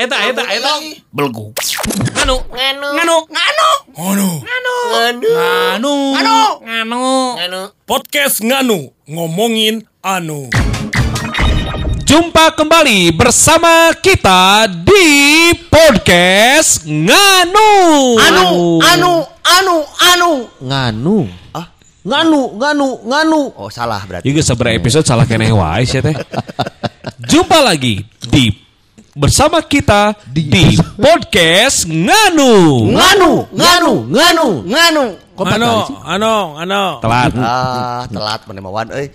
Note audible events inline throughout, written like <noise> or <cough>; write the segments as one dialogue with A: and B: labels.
A: eta eta eta eta eta eta eta belgu nganu nganu nganu nganu nganu nganu nganu nganu podcast nganu ngomongin anu
B: Jumpa kembali bersama kita di podcast Nganu
C: Anu Anu Anu Anu
D: nganu ah nganu nganu nganu
C: oh salah berarti
B: Juga seberapa episode salah keneh wae sih teh. Jumpa lagi di bersama kita di, podcast Nganu.
D: nganu nganu nganu
C: nganu.
A: Anu
D: sih?
A: anu anu
B: Telat.
C: ah telat penemawan euy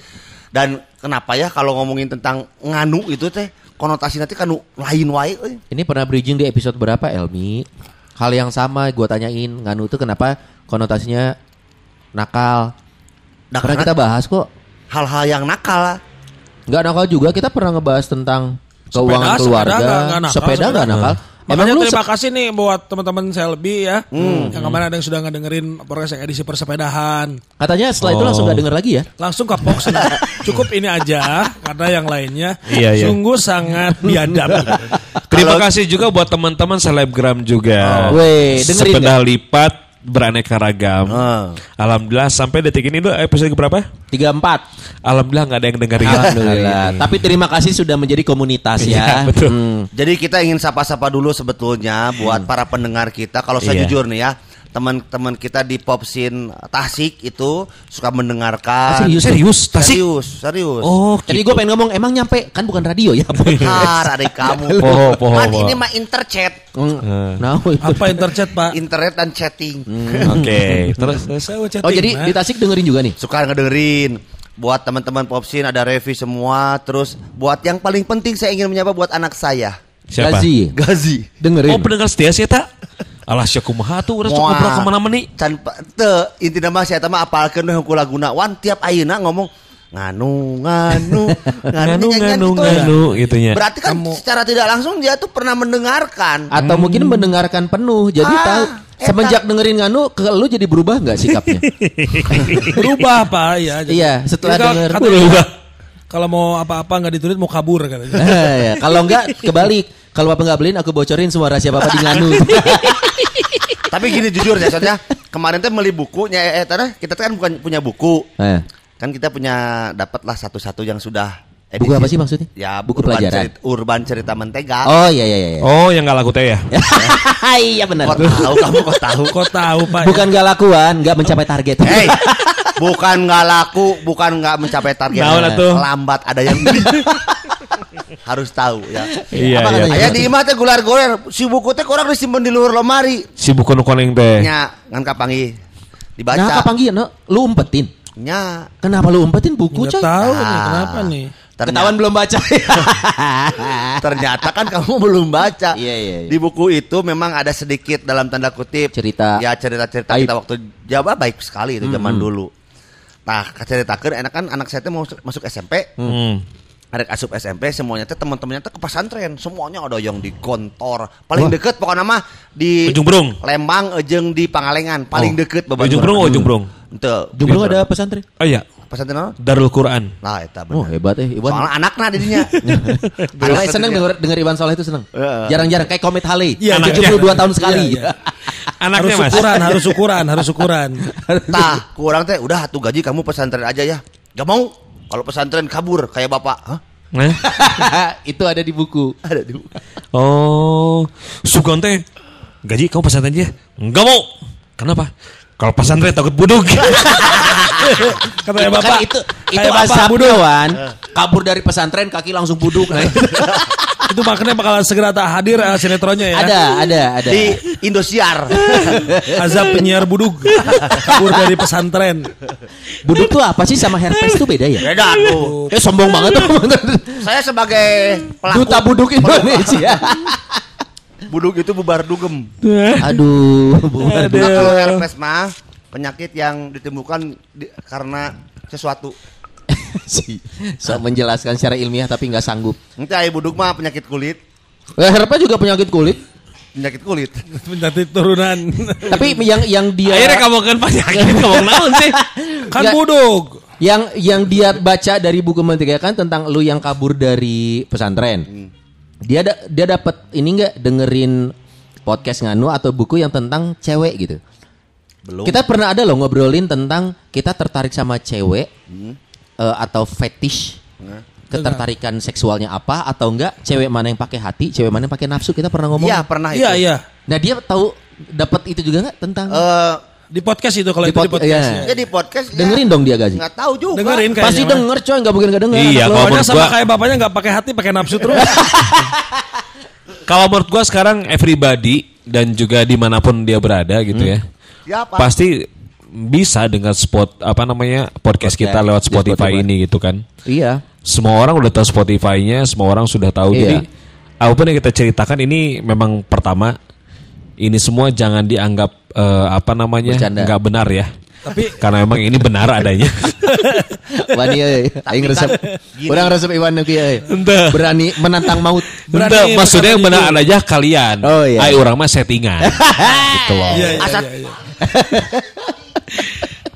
C: dan kenapa ya kalau ngomongin tentang nganu itu teh konotasi nanti kanu lain wae euy
D: ini pernah bridging di episode berapa Elmi? Hal yang sama gue tanyain nganu itu kenapa konotasinya nakal?
C: Nah,
D: pernah
C: karena
D: kita bahas kok.
C: Hal-hal yang nakal
D: nggak nakal juga kita pernah ngebahas tentang keuangan
A: Sepeda,
D: keluarga
A: sepeda nggak- nakal,
D: sepeda nggak
A: sepeda.
D: nakal
A: Makanya
D: lu
A: terima kasih nih buat teman-teman Selby ya Yang kemarin ada yang sudah ngedengerin podcast yang edisi persepedahan
D: katanya setelah itu
B: Oh.
D: langsung nggak denger lagi ya
A: Langsung kapok senang. Cukup ini aja Karena yang lainnya
B: Iya, iya.
A: Sungguh sangat biadab <laughs>
B: Terima kasih juga buat teman-teman selebgram juga.
D: Weh, dengerin
B: Sepeda lipat beraneka ragam.
C: Ah.
B: Alhamdulillah sampai detik ini udah episode berapa?
D: tiga empat
B: Alhamdulillah nggak ada yang dengerin.
D: Alhamdulillah tapi terima kasih sudah menjadi komunitas
B: Iya,
D: ya
B: betul.
D: Hmm.
C: Jadi kita ingin sapa-sapa dulu sebetulnya buat para pendengar kita. Kalau saya
B: Iya.
C: jujur nih ya, teman-teman kita di Popsin Tasik itu suka
D: Ah,
C: mendengarkan.
D: serius?
B: Serius, Tasik?
C: Serius, serius.
B: Oh,
D: Jadi gue pengen ngomong emang nyampe kan bukan radio ya. <laughs>
C: Har, adik kamu. <laughs>
B: Poho, poho,
C: Man,
B: poho.
C: ini mah interchat.
D: Hmm. Nah,
A: Apa interchat pak?
C: Internet dan chatting.
B: Oke, <laughs> terus
A: Saya mau
D: Oh
A: chatting,
D: jadi
A: Mak.
D: di Tasik dengerin juga nih.
C: Suka ngedengerin. Buat teman-teman Popsin ada review semua. Terus buat yang paling penting saya ingin menyapa buat anak saya.
B: Siapa?
D: Gazi.
C: Gazi.
D: Dengerin.
B: Oh pendengar setia sih tak? Alah syakumaha tuh udah
C: Moal.
B: cukup berapa ke mana meni?
C: Can te inti nama saya mah apalkeun we hungkul laguna wan tiap ayeuna ngomong <laughs> nganu nganu
B: Nganu, nganu, nganu, gitu ya.
C: Berarti kan secara tidak langsung dia tuh pernah mendengarkan.
D: Atau mungkin mendengarkan penuh. Jadi
C: Ah,
D: tahu
C: eta.
D: semenjak dengerin nganu ke lu jadi berubah nggak sikapnya? <laughs>
A: Berubah pak ya jadi-
D: Iya, setelah denger.
B: Berubah.
A: Kalau mau apa-apa nggak ditulis mau kabur katanya <laughs>
D: ya. Kalau enggak kebalik. Kalau Bapak nggak beliin aku bocorin semua rahasia Bapak di nganu. <laughs>
C: Tapi gini jujur ya soalnya kemarin tuh beli bukunya eh, eh tadi kita kan bukan punya buku.
D: Eh,
C: Kan kita punya dapatlah satu-satu yang sudah
D: Buku apa sih maksudnya?
C: Ya,
D: Buku
C: urban
D: pelajaran.
C: Cerita, urban cerita mentega.
D: Oh iya iya iya.
B: Oh yang nggak laku teh ya? <laughs>
D: iya benar.
C: Kok tahu kamu kok tahu? <laughs>
A: Kok tahu pak ya?
D: Bukan nggak lakuan, nggak mencapai target. <laughs>
C: Hei, bukan nggak laku, bukan nggak mencapai target.
B: Naon atuh?
C: Lambat ada yang beli. Harus tahu ya.
B: Iya
D: Apa
B: iya.
D: katanya?
C: Aya di imah teh gular-gular, si buku teh kurang disimpan di luar lemari.
B: Si buku nu koneng teh.
C: Nya ngan kapangi dibaca.
D: Nah, kapan no? Lu umpetin.
C: Nya
D: Kenapa lu umpetin buku,
A: Nggak
D: coy?
A: tahu nih
C: Ah.
A: kenapa nih
C: ternyata,
D: Ketahuan belum baca. <laughs>
C: ternyata kan kamu belum baca.
D: Iya, iya, iya.
C: Di buku itu memang ada sedikit dalam tanda kutip
D: Cerita.
C: Ya cerita-cerita kita waktu Jawa baik sekali itu zaman dulu. Nah, ceritakan enak kan anak saya teh mau masuk SMP.
B: Hmm.
C: Ada asup SMP semuanya teh teman-temannya teh ke pesantren, semuanya ada yang di Gontor, paling deket pokoknya mah di
B: Ujung Berung.
C: Lembang jeung di Pangalengan, paling
B: Oh.
C: deket
B: Ujung Berung, oh, Ujung Berung.
C: Ente.
D: Jumlah ada pesantren.
B: Oh iya,
C: pesantren apa?
B: Darul Quran.
C: Nah, eta
D: Oh
C: bener.
D: hebat eh Iwan.
C: Soalnya anaknya di dinya.
D: Anak seneng denger, denger Iwan Soleh itu seneng. Jarang-jarang kayak Komit Hale.
A: Iya,
B: Anaknya.
D: 72 tahun sekali.
A: Iya, iya. <laughs>
B: Anaknya
A: Harus
B: mas.
A: ukuran harus <laughs> ukuran harus ukuran <laughs>
C: Tah, kurang teh udah atuh gaji kamu pesantren aja ya. Gak mau. Kalau pesantren kabur kayak bapak. Hah?
B: Nah.
D: itu ada di buku.
C: Ada di
B: Oh, Sugon teh gaji kamu pesantren aja? Enggak mau. Kenapa? Kalau pesantren takut buduk. <laughs>
A: katanya
D: Itu
A: bapak
D: kan itu itu
A: kayak
D: Wan. Kabur dari pesantren kaki langsung buduk. Nah, <laughs>
A: itu makanya bakalan segera tak hadir eh, sinetronnya ya
D: ada, ada, ada.
C: di Indosiar. <laughs>
A: azab penyiar budug kabur dari pesantren
D: Buduk tuh apa sih sama herpes tuh beda ya?
C: Beda tuh.
D: Eh sombong banget tuh.
C: Saya sebagai pelaku
D: Duta buduk Indonesia.
C: Buduk itu bubar dugem. <laughs>
D: Aduh, bubar
C: Nah, kalau herpes mah penyakit yang ditemukan di- karena sesuatu. <laughs>
D: si so menjelaskan secara ilmiah tapi nggak sanggup.
C: Nanti ayah buduk mah penyakit kulit,
D: Eh, herpes juga penyakit kulit.
C: penyakit kulit. <laughs>
A: Penyakit turunan.
D: Tapi yang yang dia
B: Akhirnya kamu kan penyakit ngomong naon sih?
A: kan
D: Nggak.
A: buduk.
D: yang yang dia baca dari buku mentega kan tentang lu yang kabur dari pesantren. Dia da, dia dapat ini nggak dengerin podcast nganu atau buku yang tentang cewek gitu.
C: Belum.
D: Kita pernah ada loh ngobrolin tentang kita tertarik sama cewek eh, atau fetish. Ketertarikan seksualnya apa atau enggak? Cewek mana yang pakai hati, cewek mana yang pakai nafsu? Kita pernah ngomong.
C: Iya, pernah itu.
A: Iya iya.
D: Nah, dia tahu dapat itu juga nggak tentang
C: Eh,
A: Di podcast itu kalau
D: Di
A: itu di
D: pod-
A: podcast.
D: iya.
A: ya.
C: ya di podcast ya,
D: dengerin dong dia gaji.
C: nggak tahu juga.
A: Dengerin kayaknya.
D: Pasti denger coy, nggak mungkin nggak denger.
B: Iya, kalau menurut
A: sama
B: gua-
A: kayak bapaknya nggak pakai hati, pakai nafsu terus. <laughs>
B: Kalau menurut gua sekarang everybody dan juga di mana pun dia berada gitu ya,
C: Ya apa?
B: pasti bisa dengan spot apa namanya podcast,
D: Podcast
B: kita lewat Spotify,
D: Spotify.
B: ini gitu kan.
D: Iya.
B: Semua orang udah tahu Spotify-nya, semua orang sudah tahu.
D: Iya.
B: Jadi apa pun yang kita ceritakan ini memang pertama ini semua jangan dianggap eh, apa namanya nggak benar ya.
A: Tapi
B: Karena memang ini benar adanya.
D: Wani euy, aing resep.
C: gini.
D: Urang resep Iwan euy.
B: Entah.
D: Berani menantang maut. <laughs>
A: Berani
B: maksudnya yang benar aja kalian.
D: Oh, iya.
B: Ay, orang mah settingan. <laughs> gitu loh.
A: iya iya iya. iya.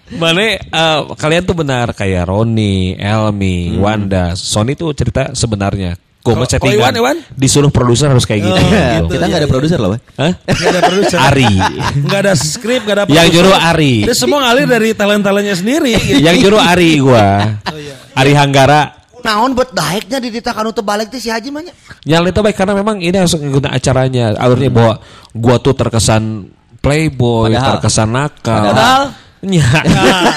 A: <laughs>
B: Mana eh, kalian tuh benar kayak Roni, Elmi, Wanda, Sony tuh cerita sebenarnya. Gue
A: Kalau-
B: settingan.
A: kalau Iwan, Iwan?
B: Disuruh produser harus kayak gitu.
A: Oh,
B: gitu.
D: Kita nggak ada
A: iya,
D: produser loh.
B: Hah?
A: Nggak ada produser. <laughs>
B: Ari.
A: Nggak ada skrip, nggak ada
B: Yang nyuruh Ari.
A: Dia semua ngalir dari talent-talentnya sendiri. gitu.
B: Yang juru Ari gua. Ari Hanggara.
C: Naon buat daeknya di ditakan untuk balik tuh si Haji mah nya.
B: Yang itu baik karena memang ini harus ngikutin acaranya. Alurnya bahwa gua tuh terkesan playboy,
D: Padahal.
B: terkesan nakal.
A: Padahal.
B: Ya.
A: Nah,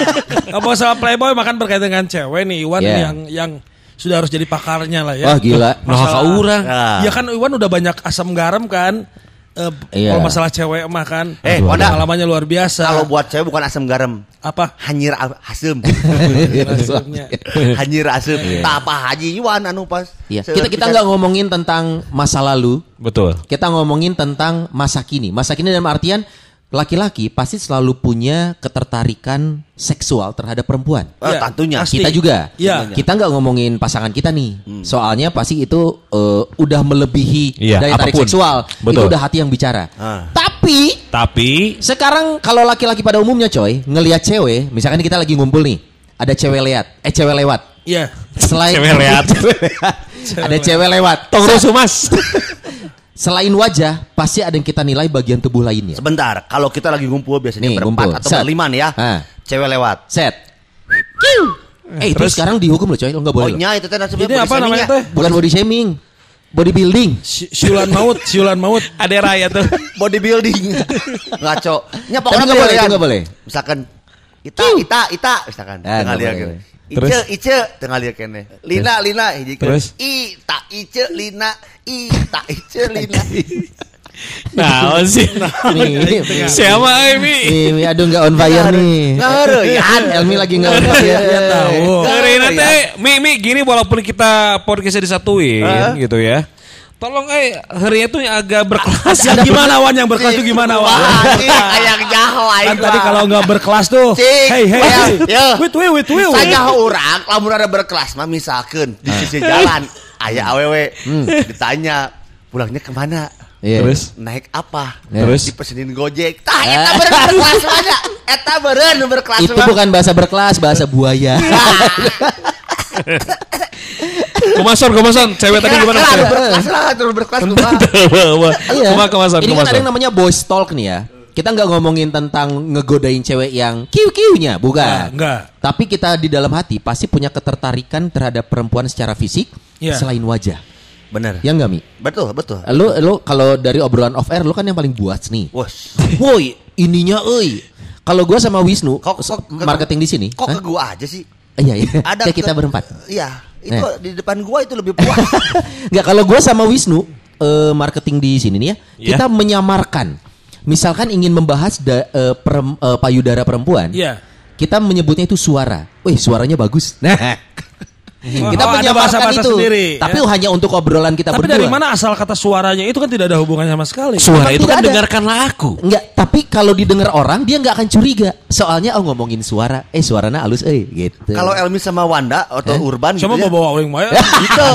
A: ngomong soal Playboy makan berkaitan dengan cewek nih Iwan
D: Yeah.
A: yang yang sudah harus jadi pakarnya lah ya.
D: Wah, gila.
B: Nah, ka urang.
C: Ya.
A: Ya kan Iwan udah banyak asam garam kan. Eh,
D: Iya.
A: Kalau masalah cewek mah kan.
C: Eh, Wanda.
A: pengalamannya luar biasa.
C: Kalau buat cewek bukan asam garam,
A: apa?
C: hanyir asem. <laughs>
A: Maksudnya.
C: hanyir asem. Tak apa Haji Iwan anu pas.
D: Iya. Kita kita nggak ngomongin tentang masa lalu,
B: Betul.
D: kita ngomongin tentang masa kini. Masa kini dalam artian laki-laki pasti selalu punya ketertarikan seksual terhadap perempuan.
C: Eh,
A: Iya,
C: tentunya.
A: pasti.
D: Kita juga.
A: Iya.
D: Kita nggak ngomongin pasangan kita nih.
C: Hmm.
D: Soalnya pasti itu eh, udah melebihi
B: Iya,
D: daya tarik
B: apa pun.
D: seksual.
B: Betul.
D: Itu udah hati yang bicara.
C: Ah.
D: Tapi
B: Tapi
D: sekarang kalau laki-laki pada umumnya coy, ngelihat cewek, misalkan kita lagi ngumpul nih, ada cewek lewat, eh cewek lewat.
A: Iya.
D: Selain
B: Cewek lewat. <laughs>
D: ada cewek lewat.
B: tong rusuh mas. <laughs>
D: Selain wajah, pasti ada yang kita nilai bagian tubuh lainnya.
C: Sebentar, kalau kita lagi ngumpul biasanya
D: Nih,
C: berempat
D: ngumpul.
C: atau
D: Set.
C: berlima nih ya.
D: Ah.
C: Cewek lewat.
D: Set. Eh itu sekarang dihukum loh coy, lo nggak boleh.
C: Oh
D: loh.
C: nya itu teh
A: Ini apa namanya teh?
D: Bukan body shaming, bodybuilding.
A: Si- Siulan maut, siulan maut. <laughs>
B: Ada raya tuh.
C: Bodybuilding. <laughs> Ngaco. Nya
D: Tapi nggak boleh, itu nggak boleh.
C: Misalkan Ita, Ita, Ita, misalkan.
D: Ah,
C: tengah lihat
D: boleh.
C: kene.
B: Terus?
C: Ice, Ice, tengah lihat kene. Lina, Lina, hiji kene.
B: Terus?
C: Ita, Ice, Lina, Ita, Ice, <laughs> Lina.
B: Nah, sih. Siapa Emi?
D: nih, nih, aduh nggak on fire nih.
C: Ngareuyan.
D: Elmi lagi nggak on
A: Ya,
D: fire.
A: tahu.
B: Karena teh, Mi, Mi, gini walaupun kita podcastnya disatuin gitu ya. Tolong eh harinya tuh yang agak berkelas.
A: Yang gimana Wan yang berkelas tuh gimana Wan?
C: Kayak jaho aing
A: Kan tadi kalau nggak berkelas tuh. Hey hey.
C: ya, ya.
A: Wait wait wait wait.
C: Saya orang, lamun ada berkelas mah misalkan di sisi jalan, ayah awewe ditanya pulangnya ke mana?
D: Iya.
B: Terus?
C: Naik apa?
B: Terus?
C: Dipesenin Gojek. Tah, eta beren berkelas aja. Eta beren berkelas
D: Itu bukan bahasa berkelas, bahasa buaya. <laughs>
B: Kemason, kemason. Cewek tadi gimana?
C: Lah, berkelas lah, terus berkelas.
D: Iya.
B: Ke mana kemason,
D: Ini kan ada yang namanya boys talk nih ya. Kita nggak ngomongin tentang ngegodain cewek yang kiu-kiunya,
A: Nah,
D: bukan.
A: enggak.
D: Tapi kita di dalam hati pasti punya ketertarikan terhadap perempuan secara fisik
A: Iya.
D: selain wajah.
C: Bener.
D: Ya enggak Mi?
C: Betul, betul.
D: Lu lu kalau dari obrolan off air lu kan yang paling buat nih.
C: Wos.
D: Woi, ininya euy. Kalau gua sama Wisnu
C: Kok- kok-
D: marketing di sini.
C: Kok
D: Hah?
C: ke gua aja sih?
D: Iya, iya.
C: Ada
D: Kayak kita berempat.
C: Iya, itu
D: Eh.
C: di depan gua itu lebih puas. <laughs>
D: Enggak kalau gua sama Wisnu eh, marketing di sini nih ya,
B: Iya.
D: kita menyamarkan. Misalkan ingin membahas da- eh, perem- eh, payudara perempuan,
A: Iya.
D: kita menyebutnya itu suara. Wih, suaranya bagus. <laughs> Nah, Kita
A: Oh,
D: menyamarkan
A: bahasa-bahasa
D: itu.
A: sendiri,
D: Tapi
A: ya.
D: hanya untuk obrolan kita
A: Tapi
D: berdua.
A: dari mana asal kata suaranya itu kan tidak ada hubungannya sama sekali.
B: Suara
D: Memang
B: itu kan
D: ada.
B: dengarkanlah aku.
D: Enggak, tapi kalau didengar orang dia nggak akan curiga. Soalnya oh ngomongin suara, eh suaranya halus eh gitu.
C: Kalau Elmi sama Wanda atau Urban
A: Coba
C: gitu ya.
A: bawa <laughs> <laughs>
C: itu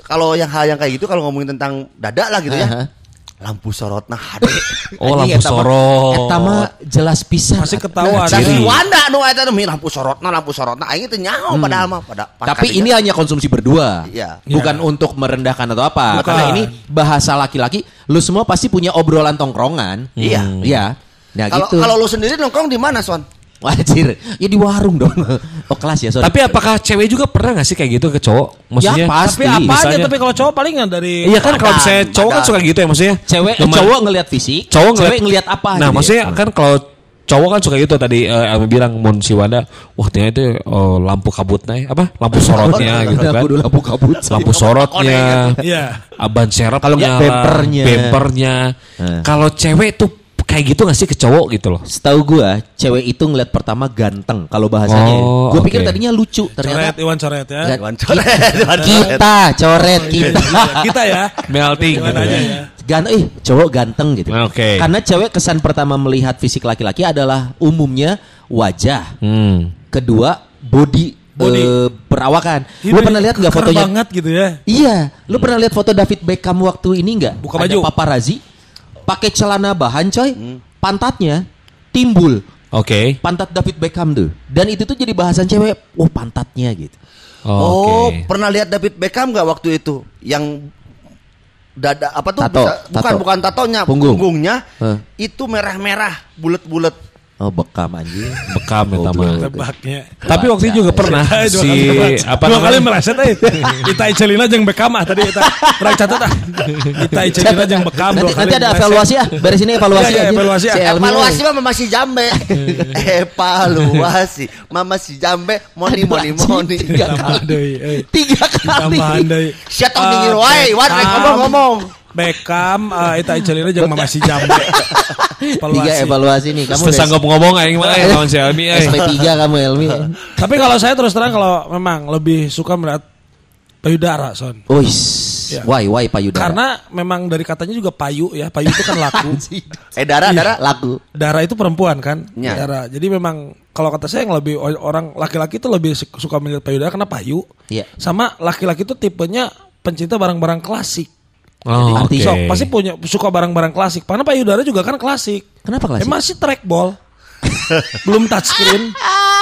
C: kalau yang hal yang kayak gitu kalau ngomongin tentang dada lah gitu
D: Aha.
C: ya. Lampu sorotna hade. <laughs>
B: Oh,
D: Anjing,
B: lampu
D: eta mah-
B: sorot.
D: Eta mah jelas pisan.
A: Masih ketahuan.
C: Dan
B: Ciri.
C: si Wanda nu eta nu lampu sorotna lampu sorotna aing teh nyaho padahal mah pada
D: Tapi
C: kadinya.
D: ini hanya konsumsi berdua.
C: Iya.
D: Bukan untuk merendahkan atau apa.
A: Bukan.
D: Karena ini bahasa laki-laki. Lu semua pasti punya obrolan tongkrongan.
C: Iya.
D: Iya. Nah
C: Kalau
D: gitu.
C: kalau lu sendiri nongkrong di mana, Son?
D: Wajir. Ya di warung dong. Oh kelas ya, sorry.
B: Tapi apakah cewek juga pernah gak sih kayak gitu ke cowok? Maksudnya
D: Ya, pasti.
A: Tapi apa aja tapi kalau cowok paling nggak dari
B: Iya kan kalau misalnya cowok kan suka gitu ya maksudnya.
D: cewek
B: Teman-
D: cowok ngelihat fisik,
B: cowok
D: cewek ngelihat apa
B: Nah,
D: gitu ya.
B: maksudnya kan kalau cowok kan suka gitu tadi eh, Elmi bilang mun si Wanda, wah ternyata itu eh, lampu kabutnya apa? Lampu <laughs> sorotnya gitu kan.
D: lampu kabut.
B: Lampu sorotnya. <laughs>
A: Iya.
B: Aban serep
D: Kalau nggak bempernya.
B: bempernya.
D: Nah.
B: Kalau cewek tuh kayak gitu gak sih ke cowok gitu loh?
D: Setahu gua, cewek itu ngeliat pertama ganteng kalau bahasanya. ya.
B: Oh,
D: gua pikir
B: oke.
D: tadinya lucu,
A: coret
D: ternyata
A: Iwan coret ya.
C: Iwan coret, Iwan coret.
D: kita coret kita.
A: Iya, kita ya.
B: Melting gitu
A: aja
B: ya.
A: ya.
D: Ganteng, ih cowok ganteng gitu.
B: Oke.
D: Karena cewek kesan pertama melihat fisik laki-laki adalah umumnya wajah,
B: Hmm.
D: kedua body,
A: Body.
D: eh, perawakan.
A: Ini
D: Lu pernah lihat nggak fotonya?
A: banget gitu ya.
D: Iya, lu pernah lihat foto David Beckham waktu ini nggak?
A: Buka
D: Ada
A: baju.
D: paparazzi pakai celana bahan coy,
A: Hmm.
D: pantatnya timbul.
B: Oke.
D: Pantat David Beckham tuh. Dan itu tuh jadi bahasan cewek. Oh pantatnya gitu.
C: Oh,
B: Oke.
C: pernah lihat David Beckham nggak waktu itu? Yang dada apa tuh
D: Tato,
C: bisa- bukan
D: tato.
C: bukan tatonya,
D: Punggung.
C: punggungnya
D: Hah.
C: itu merah-merah, bulat-bulat.
D: Oh Beckham anjing.
B: Bekam ya mah.
A: Tebaknya.
B: Tapi waktu itu juga pernah
A: Dua
B: si
A: kali-
B: apa
A: dua kali
B: namanya?
A: meleset eh. Ita Icelina jeung Beckham ah tadi Ita. Rek catat ah. Ita Icelina jeung Beckham dua
D: Nanti, nanti ada evaluasi ya. Beres ini evaluasi
A: Iya, iya,
D: aja.
A: evaluasi.
D: Si Elmi
C: Evaluasi mah masih jambe. Evaluasi mama si jambe moni moni moni.
D: Tiga kali.
A: eh.
D: Tiga kali.
A: Tambahan deui.
C: Siapa tong
A: Ah, Beckham. Beckham, eh, Ita Icelina jeung Mama si Jambe.
D: Tiga <laughs>
A: Evaluasi.
D: evaluasi nih. Kamu
B: Terus sanggup ngomong aing mah eh lawan si Elmi eh.
D: SP3 kamu Elmi.
A: Tapi kalau saya terus terang kalau memang lebih suka melihat payudara, Son.
D: Uis.
A: Ya.
D: Why why payudara?
A: Karena memang dari katanya juga payu ya, payu itu kan laku. <laughs>
C: Eh darah darah.
D: laku.
A: Darah itu perempuan kan?
C: Ya.
A: Darah. Jadi memang kalau kata saya yang lebih orang laki-laki itu lebih su- suka melihat payudara karena payu.
D: Iya.
A: Sama laki-laki itu tipenya pencinta barang-barang klasik.
B: Oh,
D: Arti-
B: oke.
A: Sok, pasti punya suka barang-barang klasik. Karena payudara juga kan klasik.
D: Kenapa klasik?
A: Eh, masih trackball. <laughs> Belum touchscreen.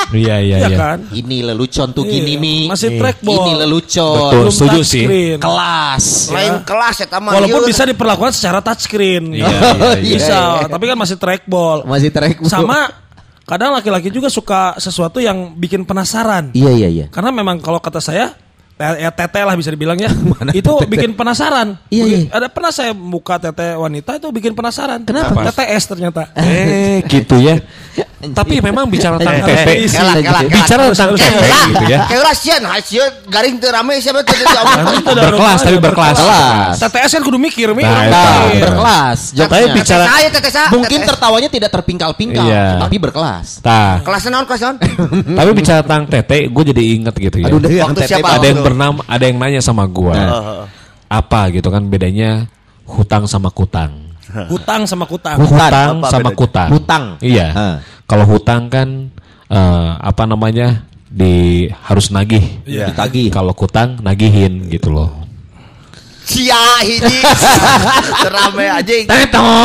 B: Iya iya
A: Iya
B: iya.
A: kan?
D: Ini lelucon tuh gini
A: Iya,
D: nih.
A: Masih
B: Iya.
A: trackball.
D: Ini lelucon.
B: Betul.
A: Belum
B: setuju sih.
A: touchscreen.
D: Kelas.
C: Lain kelas ya taman.
A: Walaupun bisa diperlakukan secara touchscreen.
B: Iya,
A: gitu. <laughs>
B: iya,
D: iya.
A: Bisa, tapi kan masih trackball.
D: Masih track.
A: Sama kadang laki-laki juga suka sesuatu yang bikin penasaran.
D: Iya iya iya.
A: Karena memang kalau kata saya ya, ya tete lah bisa dibilang ya. <laughs> itu bikin penasaran.
D: Iya, iya.
A: Ada pernah saya buka tete wanita itu bikin penasaran.
D: Kenapa?
A: TTS ternyata.
B: Eh gitu ya. <laughs> Tapi memang bicara tentang
A: Eh,
B: tete.
A: eh,
C: Kelak kelak
B: Bicara tentang tete
A: harus-
B: gitu ya.
C: Kayak rasian, hasil garing teu rame siapa teu
B: Berkelas tapi berkelas.
D: Kelas.
A: TTS kan kudu mikir, mikir.
B: Nah,
D: Nah, berkelas.
B: Tapi bicara
C: saya teteh saya.
D: Mungkin tertawanya tidak terpingkal-pingkal,
B: Iya.
D: tapi berkelas.
B: Tah,
C: kelas naon kelas naon?
B: tapi bicara tentang tete, gue jadi inget gitu ya.
D: Aduh,
C: Waktu
D: tete
C: siapa?
B: ada yang Bernama, ada yang nanya sama gua
C: Heeh.
B: apa gitu kan bedanya hutang sama kutang.
A: Hutang sama kutang.
B: Hutang
C: Apa
B: sama
C: bedanya?
B: kutang.
D: Hutang.
B: Iya. Kalau hutang kan eh, apa namanya di harus nagih.
A: Iya.
D: Ditagih.
B: Kalau kutang nagihin gitu loh.
C: Cia hiji. <laughs> Terame aja.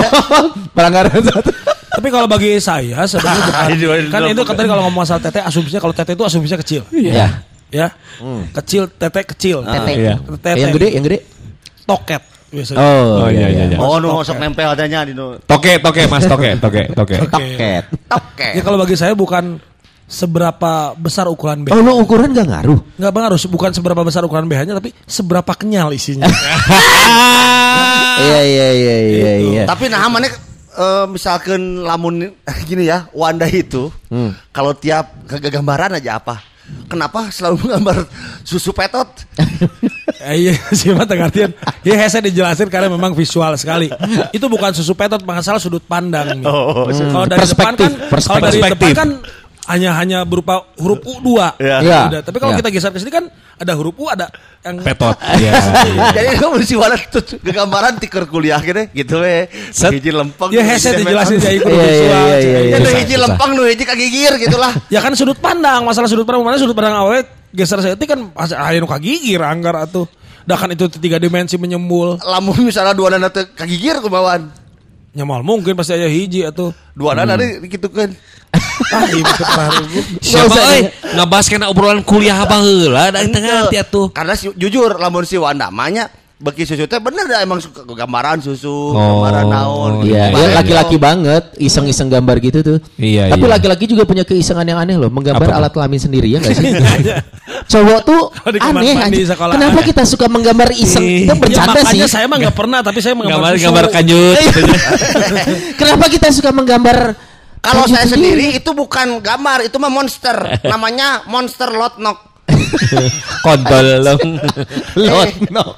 C: <laughs>
D: Pelanggaran satu.
A: Tapi kalau bagi saya sebenarnya <laughs> bukan.
C: Ini, ini,
A: kan
C: ini.
A: itu kan tadi kalau ngomong masalah tete asumsinya kalau tete itu asumsinya kecil.
D: Iya.
A: Ya. Kecil tete kecil.
D: Tete.
B: Iya.
A: Tete.
D: Yang gede, yang gede.
A: Toket biasanya.
D: Oh,
B: Oh iya iya iya.
C: Oh nu sok nempel adanya di nu.
B: Toke toke Mas toke toke toke.
D: Toket.
C: Oke. <laughs>
A: Ya kalau bagi saya bukan seberapa besar ukuran BH.
D: Oh, lu ukuran gak ngaruh?
A: Nggak pengaruh, bukan seberapa besar ukuran BH-nya tapi seberapa kenyal isinya. <laughs>
D: Iya, iya, iya, iya, iya.
C: Tapi nah mana eh, misalkan lamun gini ya, Wanda itu
D: Hmm.
C: kalau tiap gambaran aja apa? Kenapa selalu menggambar susu petot? <laughs>
A: Eh, iya sih mah artian. Ya saya dijelasin karena memang visual sekali. Itu bukan susu petot, masalah sudut pandang. nih.
C: Oh,
A: Kalau dari depan
D: Perspektif,
A: kan, kalau dari
B: perspektif.
A: depan kan hanya hanya berupa huruf U dua.
C: Iya.
D: Iya.
A: Udah. Tapi kalau
D: Iya.
A: kita geser ke sini kan ada huruf U ada yang
B: Petot. <laughs> Iya.
C: Jadi kamu Walat tuh gambaran tiker kuliah gitu gitu we. Hiji lempeng.
A: Ya heset dijelasin ya ikut
D: Iya, iya,
A: visual.
D: iya, iya,
C: Ya
D: iya.
C: hiji lempeng nu hiji kagigir gitulah.
A: Ya kan sudut pandang, masalah sudut pandang mana sudut pandang awet geser saya kan aya nu kagigir anggar atuh. Dah kan itu tiga dimensi menyembul.
C: Lamun misalnya dua teu kagigir kumawan.
A: Nyamal mungkin pasti aya hiji atuh.
C: Dua nana gitu kan.
A: Ah, pernah rubuh.
B: Siapa euy ngabahas kena obrolan kuliah apa heula da tengah
C: Ente.
B: tia tuh.
C: Karena si, jujur lamun si Wanda mahnya beki susu teh bener dah emang suka gambaran susu,
B: Oh,
C: gambaran naon.
D: Iya,
C: gitu.
D: dia laki-laki banget, iseng-iseng gambar gitu tuh.
B: Iya,
D: Tapi
B: iya.
D: laki-laki juga punya keisengan yang aneh loh, menggambar
B: Apa
D: alat kelamin sendiri ya nggak sih? Cowok tuh aneh
A: sekolah.
D: Kenapa kita suka menggambar iseng?
B: Ih.
D: Itu
A: Ya,
D: bercanda sih.
A: makanya saya mah nggak pernah, tapi saya menggambar
B: Gambar
A: susu.
B: gambar kanjut. <laughs>
D: Kenapa kita suka menggambar
C: Kalau saya
D: sendiri?
C: sendiri itu bukan gambar, itu mah monster. Namanya monster lotnok. <laughs>
B: Kontol dong.
D: Lotnok.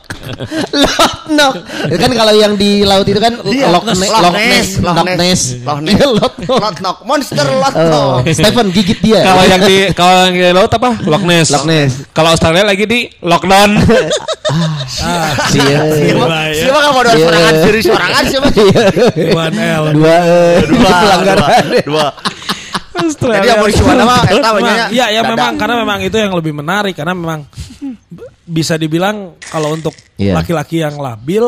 D: Lotnok. Kan kalau yang di laut itu kan
C: Dia,
D: Loch Ness, Loch Ness, Loch Ness.
C: Loch Ness.
D: Iya, Lotnok.
C: Lotnok, monster
D: Oh,
C: lotnok.
D: Stephen gigit dia.
B: Kalau yang di kalau yang di laut apa? Loch Ness.
D: Loch Ness.
B: Kalau Australia lagi di lockdown.
A: Ah,
D: Iya.
C: Siapa
A: ya.
C: siapa ada
D: Iya.
C: sorangan diri sorangan siapa?
A: One L.
D: Dua eh,
C: Dua,
D: pelanggaran.
C: dua, dua.
B: Australia.
C: Jadi mana mah eta banyak.
A: Iya, ya memang karena memang itu yang lebih menarik karena memang bisa dibilang kalau untuk
D: Iya.
A: laki-laki yang labil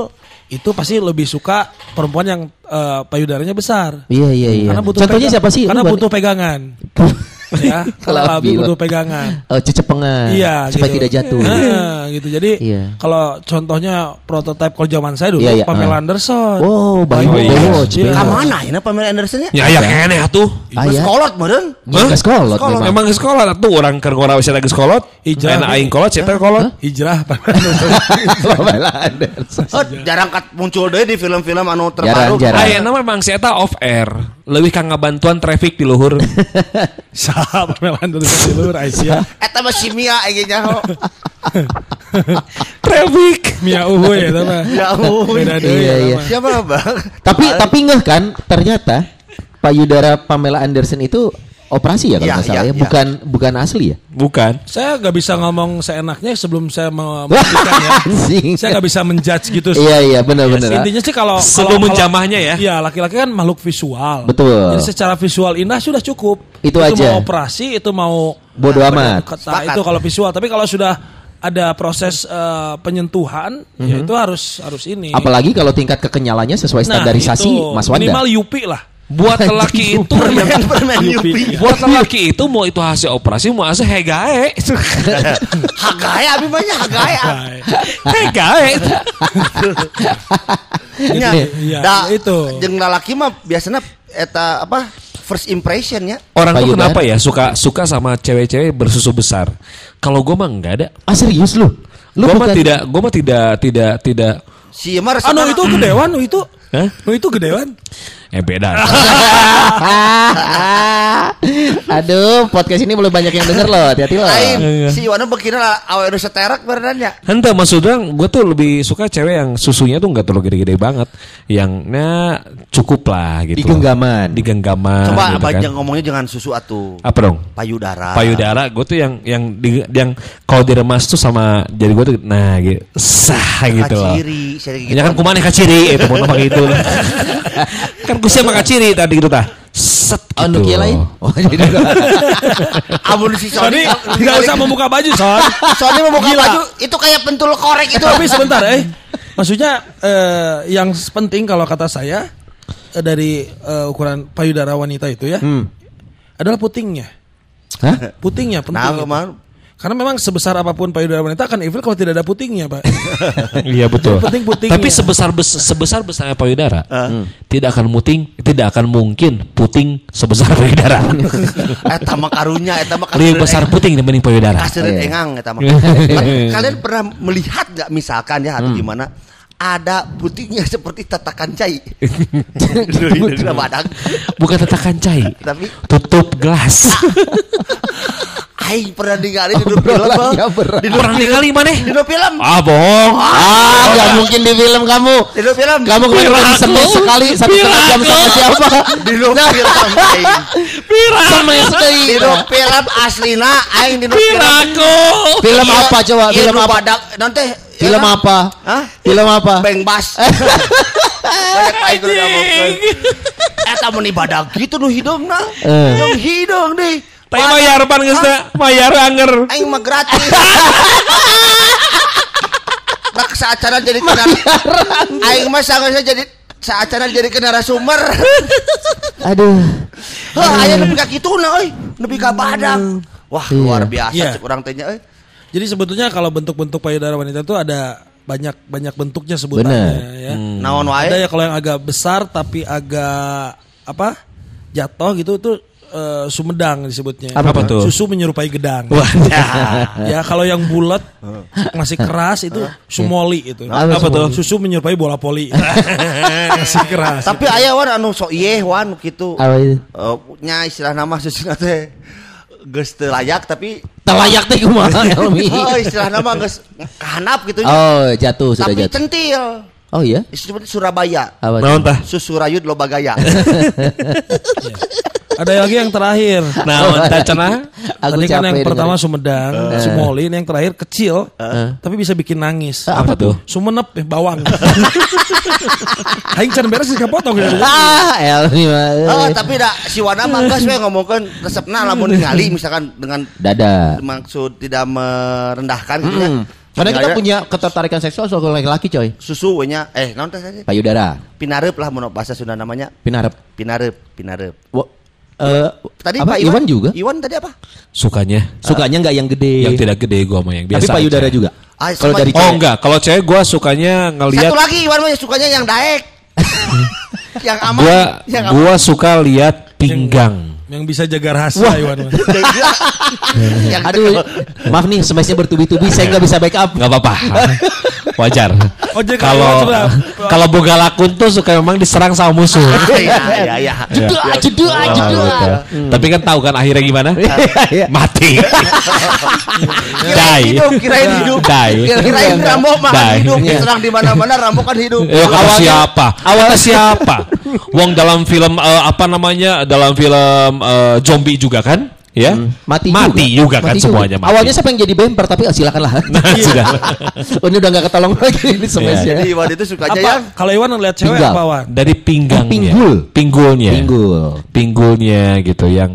A: itu pasti lebih suka perempuan yang eh, payudaranya besar.
D: Iya iya iya.
A: Karena butuh
D: Contohnya
A: pegang-
D: siapa sih?
A: Karena butuh pegangan. <laughs> ya, <laughs> kalau labil
D: Labil.
A: butuh pegangan.
D: Oh, cecepengan.
A: Iya,
D: supaya
A: gitu.
D: tidak jatuh.
A: Nah, gitu. Jadi
D: Iya.
A: kalau contohnya prototipe kalau zaman saya dulu
D: Iya, iya,
A: Pamela
D: ah.
A: Anderson.
D: Oh, Bang
B: Oh, iya.
D: Baywatch,
A: Iya.
C: Mana ini Pamela Anderson ya?
B: Ya ya kene atuh.
D: Ah, iya.
C: Sekolot meureun.
D: Ya, ke sekolot
C: Sekolot.
D: memang.
B: Sekolah atuh orang keur ngora wisata lagi sekolot.
A: Hijrah.
B: Enak aing kolot teh kolot.
A: Hijrah Pamela <laughs> Anderson.
D: Pamela Anderson.
C: Oh, jarang kat muncul deh di film-film anu terbaru.
B: Ayeuna memang eta off air. Leuwih ka ngabantuan traffic di luhur. <laughs>
A: Siapa Pamela Anderson di luar Aisyah. <laughs>
C: Eta mah si Mia egenya ho. <laughs>
B: traffic.
A: Mia Uhuy ya mah. <laughs>
C: Ya.
A: Beda deui
D: Iya,
A: ya,
D: iya.
C: Siapa Bang?
D: Tapi tapi ngeh kan ternyata payudara Pamela Anderson itu operasi ya kalau
C: Iya,
D: nggak salah
C: iya,
D: ya,
C: iya.
D: bukan bukan asli ya.
B: Bukan.
A: Saya nggak bisa ngomong seenaknya sebelum saya <laughs> membuktikan ya. Saya nggak bisa menjudge gitu. sih.
D: Iya iya benar benar.
A: Intinya sih kalau
B: Sebelum
A: kalau-
B: menjamahnya ya.
A: Iya, laki-laki kan makhluk visual.
D: Betul.
A: Jadi secara visual indah sudah cukup.
D: Itu aja.
A: mau operasi, itu mau
D: Bodo
A: Nah,
D: amat.
A: Nah,
C: Sepakat.
A: itu kalau visual. Tapi kalau sudah ada proses eh, penyentuhan, ya itu harus harus ini.
D: Apalagi kalau tingkat kekenyalannya sesuai
A: Nah,
D: standarisasi
A: itu.
D: Mas Wanda.
A: Minimal Yupi lah.
B: Buat lelaki itu yang
C: Permen Yupi.
B: buat lelaki itu mau itu hasil operasi mau hasil hegae. <laughs>
C: Hagae abi mah nya hagae.
B: hegae.
C: Nya.
A: Iya,
C: Da
A: itu.
C: Jeung lalaki mah biasanya eta apa? First impression ya.
B: Orang tuh kenapa ya suka suka sama cewek-cewek bersusu besar? Kalau gue mah enggak ada.
D: Ah serius lu? Lu
B: Gue mah
D: bukan-
B: tidak, gue mah tidak tidak tidak.
C: Si mah
A: Anu itu gedewan, itu.
B: Hah?
A: Itu gedewan.
B: Eh beda. <laughs>
D: Aduh, podcast ini belum banyak yang denger loh. Hati-hati loh.
C: Lain si Iwana bekina lah awe nu seterek beneran ya.
B: Henteu maksudnya gue tuh lebih suka cewek yang susunya tuh nggak terlalu gede-gede banget, yang nah cukup lah gitu.
D: Di genggaman.
B: Di genggaman.
C: Coba
B: gitu
C: apa
B: kan.
C: ngomongnya jangan susu atuh.
B: Apa dong?
C: Payudara.
B: Payudara, gue tuh yang yang di, yang kalau diremas tuh sama jadi gue tuh nah gitu sah gitu loh.
C: Kaciri, saya gitu.
B: Ya kan kumane kaciri itu mau gitu. kan kusia mah kaciri tadi gitu tah. Set gitu.
D: Oh, Nokia lain? Oh, jadi <laughs>
C: Amun si
A: Sony nggak usah membuka baju, Son. <laughs>
C: Sony mau buka
A: Gila.
C: baju itu kayak pentul korek itu.
A: Tapi sebentar, eh. <laughs> Maksudnya eh, yang penting kalau kata saya eh, dari eh, ukuran payudara wanita itu ya
D: Hmm.
A: adalah putingnya.
D: Hah?
A: Putingnya penting.
C: Nah?
A: Karena memang sebesar apa pun payudara wanita akan evil kalau tidak ada putingnya, Pak. <laughs>
B: Iya betul.
A: Penting putingnya.
B: Tapi sebesar bes- sebesar besarnya payudara,
C: Hmm.
B: tidak akan muting, tidak akan mungkin puting sebesar payudara. <laughs>
C: Eta mah karunya, eta mah
B: Lebih besar puting dibanding payudara.
C: Kasirin
D: Iya.
C: engang eta mah. <laughs> Kan Kalian pernah melihat nggak misalkan ya atau
B: Hmm.
C: gimana ada putingnya seperti tatakan cai.
B: Bukan tatakan cai,
C: Tapi
B: tutup gelas.
C: Aing pernah ningali di film. Di
B: Orang ningali mana?
C: di film.
B: Ah bohong.
D: Ah, nggak mungkin di film kamu.
C: Di film.
D: Kamu kemarin semes sekali satu setengah jam sama siapa?
C: di film aing.
D: Semes sekali.
C: Di film aslina aing di film.
D: Film
C: Iya,
D: apa coba?
C: iya,
D: Film apa?
C: badak nanti
D: Film
C: iya,
D: apa?
C: Hah?
D: Film apa?
C: Beng bas. <laughs> Banyak aing kudu ngomongkeun. Eta mun ibadah gitu nu hidungna.
D: Eh.
C: Yang hidung deh.
B: Tapi mayar pan geus teh. Mayar anger.
C: Aing mah gratis. <laughs> Rak saacara jadi kena Aing mah sangat jadi saacara jadi kena narasumber. <laughs>
D: Aduh.
C: Hah, aya nepi ka kituna euy, nepi ka badak. Wah, luar biasa
A: Iya.
C: cek urang teh nya euy.
A: Jadi sebetulnya kalau bentuk-bentuk payudara wanita itu ada banyak banyak bentuknya sebutannya
D: Bener.
A: ya.
C: Naon wae?
A: Ada ya kalau yang agak besar tapi agak apa? jatuh gitu tuh eh, sumedang disebutnya.
B: Apa tuh?
A: Susu menyerupai gedang. <laughs> ya kalau yang bulat masih keras itu sumoli itu.
D: Apa tuh?
A: Susu menyerupai bola poli. <laughs> masih keras.
C: Tapi aya wan anu sok ieu wan kitu.
D: Apa itu?
C: Eh, nya istilah nama <laughs> susuna teh geus teu layak tapi
D: Terlayak teh kumaha Elmi?
C: oh istilah nama geus kahanap gitu.
D: Oh, jatuh sudah
C: tapi
D: jatuh.
C: centil.
D: Oh iya?
C: Seperti Surabaya.
D: Apa?
B: Naon tah?
C: Susu rayut loba gaya. <laughs>
A: Ada lagi yang terakhir.
B: Naon tah cenah?
D: Aku
A: Tadi kan yang pertama. Sumedang, Sumoli, ini yang terakhir kecil, tapi bisa bikin nangis.
D: Apa tuh?
A: Sumenep, eh, bawang. Aing can beres sih kepotong gitu. <laughs>
D: Ah, Elmi mah.
C: Oh,
D: eh.
C: tapi dah si Wana mah geus we ngomongkeun resepna lamun ningali misalkan dengan
D: Dada.
C: maksud tidak merendahkan gitu ya.
D: Karena kita punya ketertarikan seksual soal laki-laki coy.
C: susu we nya eh naon teh tadi?
D: Payudara,
C: Pinareup lah mun bahasa Sunda namanya.
D: pinarep.
C: Pinareup, pinareup.
D: Wo- eh,
C: Tadi
D: apa?
C: Pak
D: Iwan juga?
C: Iwan tadi apa?
B: Sukanya
D: Sukanya nggak yang gede.
B: yang tidak gede gua mah yang biasa.
D: Tapi payudara
B: aja.
D: juga.
C: Ah,
D: Kalau dari
B: Oh enggak, kalau cewek gua sukanya ngelihat
C: Satu lagi Iwan mah sukanya yang daek. <laughs> yang aman.
B: gua
C: yang aman.
B: gua suka lihat pinggang.
A: Yang bisa jaga rahasia Iwan. <laughs>
C: yang
D: Aduh, maaf nih, smashnya bertubi-tubi, saya nggak bisa backup.
B: nggak apa-apa. <laughs> Wajar.
A: Oh, jadi
B: Kalau
A: kalau
B: boga lakun tuh suka memang diserang sama musuh. <laughs>
C: Iya, iya, iya.
D: Jeduk, jeduk,
B: Oh,
D: jeduk.
B: gitu. Tapi kan tahu kan akhirnya gimana?
D: Iya.
B: Mati. Die.
C: hidup, kirain hidup.
B: Die.
C: Kirain Rambo mah hidup,
D: Iya.
C: diserang di mana-mana Rambo kan hidup.
B: Eh, kata siapa? Awalnya siapa? Wong dalam film eh, apa namanya? Dalam film eh, zombie juga kan? Ya.
D: Mati,
B: mati juga, kan
D: Mati
B: semuanya mati.
D: Awalnya siapa yang jadi bemper tapi oh, silakanlah.
B: Nah, <laughs> sudah.
D: oh, ini udah nggak ketolong lagi ini smashnya.
C: Jadi Iwan itu sukanya
A: Apa?
C: yang
A: Kalau Iwan ngeliat cewek
D: Pinggang.
A: apa Wan?
B: Dari pinggangnya.
D: Pinggul.
B: Pinggulnya.
D: Pinggul.
B: Pinggulnya gitu yang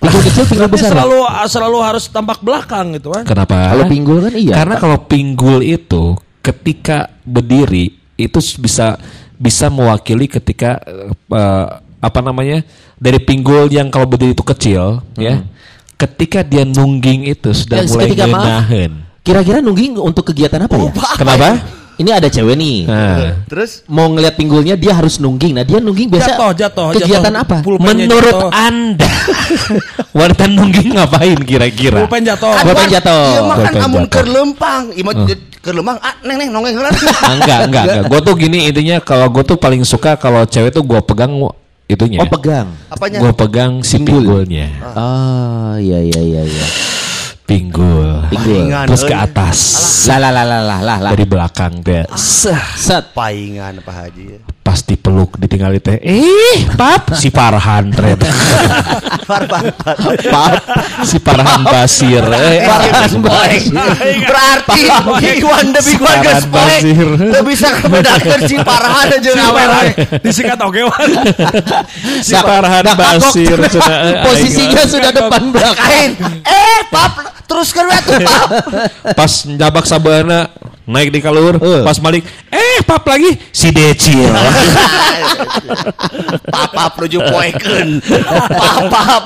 D: Pinggul kecil, pinggul besar.
A: selalu selalu harus tampak belakang gitu kan.
B: kenapa?
D: Kalau pinggul kan iya.
B: Karena kalau pinggul itu ketika berdiri itu bisa bisa mewakili ketika eh, apa namanya dari pinggul yang kalau berdiri itu kecil ya. Ketika dia nungging itu sudah
D: Ya,
B: mulai ngenahen.
D: Kira-kira nungging untuk kegiatan apa ya?
B: Kenapa?
D: Ini ada cewek nih.
B: Nah,
C: terus
D: Mau ngeliat pinggulnya dia harus nungging. Nah, dia nungging biasa
A: Jatuh, jatuh,
D: kegiatan
A: jatuh.
D: apa?
B: Menurut
A: jatuh.
B: Anda <laughs> wanita nungging ngapain kira-kira?
A: Pulpen jatuh.
D: Pulpen jatuh.
C: Iya mah kan
B: Pulpen
C: amun keur lempang, ima keur lempang, ah neng neng nongeng heula.
B: Ah, enggak, enggak, enggak. Gue tuh gini intinya kalau gue tuh paling suka kalau cewek tuh gue pegang itunya.
D: Oh, pegang.
C: Apanya?
B: Gue pegang si
D: Pinggul.
B: pinggulnya.
D: Oh, iya iya iya iya.
B: Pinggul.
D: Pinggul.
C: Paingan,
B: Terus ke
C: euy.
B: atas.
D: Lah lah lah lah lah.
B: Dari belakang teh. Seh.
D: Set.
C: Paingan Pak Haji.
B: Pas dipeluk ditinggali teh. Eh, pap si Farhan. <laughs>
C: Farban.
D: Pap.
B: si Farhan Basir. Eh,
C: Farban Basir. Berarti Iwan demi Iwan
B: Farhan
C: geus poek.
B: Basir.
C: Bisa membedakan si Farhan jeung awewe.
A: Disikat oke Wan.
B: si Farhan Basir. cenah, eh,
D: Posisinya sudah depan belakang.
C: Eh, pap teruskan we tuh pap.
B: pas nyabak sabana naik di kalur,
D: Eh.
B: pas balik, eh pap lagi si Decil. <laughs>
C: Papap nuju poekeun. Papap.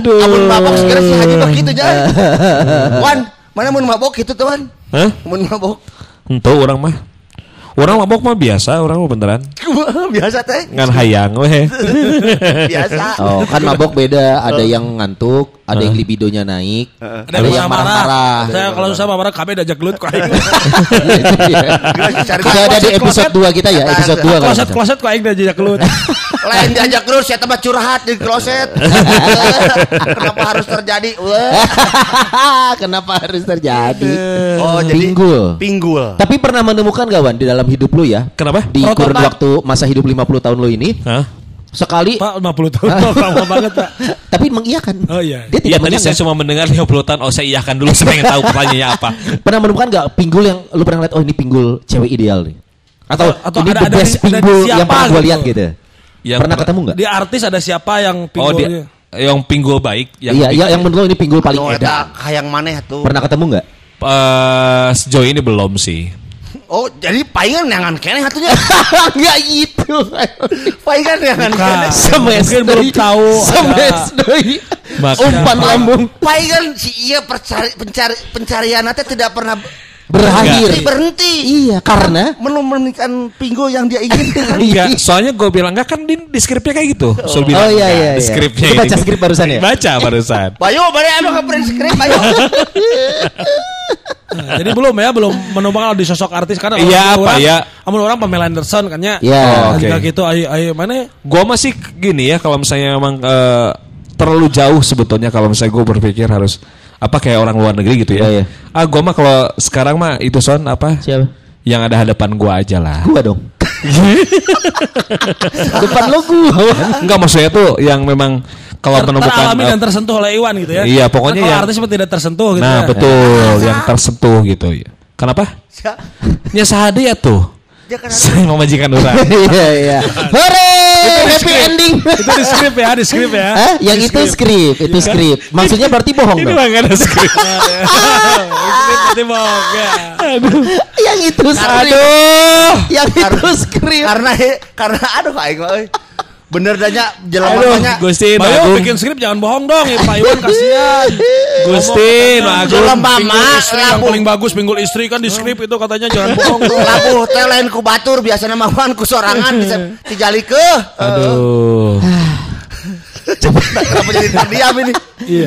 C: Aduh. Amun mabok segera si Haji mah kitu nya. Wan, mana mun mabok kitu tuh Wan?
B: Hah?
C: Mun mabok.
B: Ento orang mah. Orang mabok mah biasa, orang mah beneran. <laughs>
C: Biasa teh.
B: Ngan hayang weh. <laughs>
C: Biasa.
D: Oh, kan mabok beda. Ada yang ngantuk, ada yang libidonya naik,
A: Ada yang marah. Saya kalau susah marah kami diajak gelut kok aing.
C: Cari
D: Kita ada di episode 2 kita ya, episode 2 kalau
A: Kloset kloset kok aing diajak gelut. <laughs>
C: Lain diajak terus ya tempat curhat di kloset. <laughs> Kenapa harus terjadi? <laughs>
D: Kenapa harus terjadi?
C: Oh, jadi
D: Pinggul.
C: Pinggul.
D: Tapi pernah menemukan gak Wan di dalam hidup lu ya?
B: Kenapa?
D: Di kurun waktu masa hidup 50 tahun lu ini? Sekali
A: Pak 50 tahun lama banget Pak. <laughs>
D: tapi mengiyakan.
A: Oh, iya.
D: Dia
B: Iya
D: tidak
B: tadi saya cuma mendengar 50 tahun. Oh saya iyakan dulu. Saya pengen tahu pertanyaannya apa. <laughs>
D: Pernah menemukan gak pinggul yang lu pernah lihat oh ini pinggul cewek ideal nih? Atau,
A: Atau
D: ini
A: ada-
D: the
A: ada
D: best
A: ada
D: pinggul yang
A: siapa
D: pernah gue
A: gitu.
D: lihat gitu?
B: Yang
D: pernah
B: per-
D: ketemu nggak?
A: Di artis ada siapa yang
B: Oh
A: pinggulnya?
B: dia yang pinggul baik. Yang
D: Iya, iya yang menurut lu ini pinggul paling edan.
C: eta hayang maneh tuh.
D: Pernah ketemu nggak?
B: Eh, sejauh ini belum sih.
C: Oh, jadi palingan yangan keneh atunya.
D: Enggak <laughs> gitu.
C: Palingan yangan
A: Bukan.
C: keneh.
D: Semes
A: Mungkin belum tahu ada-
D: Semes deui.
B: Maka-
D: Umpan lambung
C: Palingan si iya pencari pencari pencarian teh tidak pernah
D: berakhir.
C: berhenti. berhenti.
D: Iya, karena
C: menemukan pinggul yang dia inginkan. <laughs>
B: Enggak, soalnya gue bilang enggak kan di, di skripnya kayak gitu. So,
D: Oh iya iya. Iya.
B: skripnya
D: baca skrip barusan ya?
B: Baca barusan. <laughs>
C: Bayu, balik emang ke print script, Bayu. <laughs>
A: Nah, jadi belum ya, belum menemukan di sosok artis karena
B: Iya,
A: orang-
B: apa ya?
A: Amun orang Pamela Anderson kan ya.
D: Iya.
B: Oh,
A: Jika
B: oke.
A: gitu ayo ayo mana?
B: Gue masih gini ya kalau misalnya memang eh, terlalu jauh sebetulnya kalau misalnya gue berpikir harus apa kayak orang luar negeri gitu ya.
D: Iya, iya.
B: Ah gue mah kalau sekarang mah itu son apa?
D: Siapa?
B: Yang ada hadapan gue aja lah.
D: Gua dong. <laughs> Depan lo gua.
B: Enggak maksudnya tuh yang memang kalau
A: Ter-
B: menemukan
A: teralami
B: eh,
A: dan tersentuh oleh Iwan gitu ya.
B: Iya, pokoknya
A: kalau
B: yang-
A: artis tidak tersentuh gitu.
B: Nah
A: ya.
B: betul yang tersentuh gitu ya. Kenapa? Ya sahade ya tuh.
C: Dia kan
B: Saya memajikan orang. <laughs>
D: Iya iya. Hore! Happy ending.
A: itu di skrip ya, di skrip ya.
D: Hah? Yang
A: Di
D: itu skrip, itu skrip. Maksudnya berarti bohong
B: Ini
D: dong.
B: nggak ada skrip.
A: Skrip <laughs> berarti bohong ya.
D: Yang itu skrip.
B: Aduh.
D: Yang itu skrip.
C: karena karena aduh aing mah euy. Bener danya jelema
B: Aduh,
C: tanya.
B: Gusti
A: Bayu
B: Agung.
A: bikin skrip jangan bohong dong ya Pak Iwan kasihan.
B: Gusti Agung.
A: pinggul
C: mah,
A: istri yang
C: labu.
A: paling bagus pinggul istri kan di skrip itu katanya jangan bohong.
C: Labuh teh lain ku batur biasana mah wan ku sorangan bisa <laughs> dijalikeun.
B: Aduh. <laughs>
C: Kenapa jadi terdiam ini?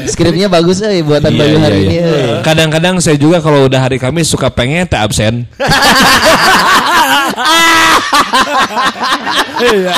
D: Skripnya bagus eh buatan
B: Iya,
D: Bayu
B: iya,
D: hari ini.
B: iya.
D: eh.
B: Kadang-kadang saya juga kalau udah hari Kamis suka pengen tak absen. <laughs>
A: Iya.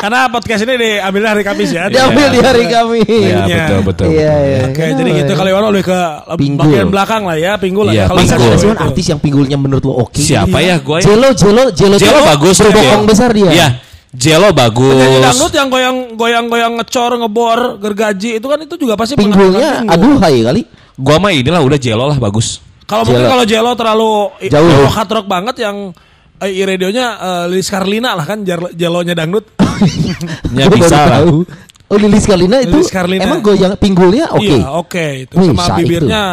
A: Karena podcast ini diambil hari Kamis ya.
D: Diambil di hari kami.
B: Iya
A: Iya.
B: betul betul.
D: Iya, iya.
A: Oke, jadi gitu kalau Iwan lebih ke
D: Pinggul.
A: bagian belakang lah ya, pinggul lah.
B: Iya,
A: ya. Kalau
B: pinggul.
A: saya
D: Ada cuman artis yang pinggulnya menurut lo oke.
B: Siapa ya gue?
D: Jelo, Jelo, Jelo,
B: Jelo
D: tuh
B: bagus dia.
D: besar dia.
B: Iya. Jelo
A: Penyanyi
B: bagus.
A: dangdut yang goyang goyang goyang ngecor ngebor gergaji itu kan itu juga pasti
D: Pinggulnya aduh hai kali.
B: Gua mah inilah udah Jelo lah bagus.
A: Kalau mungkin
D: Jelo.
A: kalau Jelo terlalu
D: Jauh.
A: rock banget yang eh, i radionya eh, Lilis Karlina lah kan Jelonya dangdut. <laughs>
B: Ya bisa lah.
D: tahu. Oh Lilis Karlina itu
A: Lilis Karlina.
D: emang goyang pinggulnya oke.
A: Iya, oke itu
D: Wih,
A: sama
D: sa- itu.
A: bibirnya.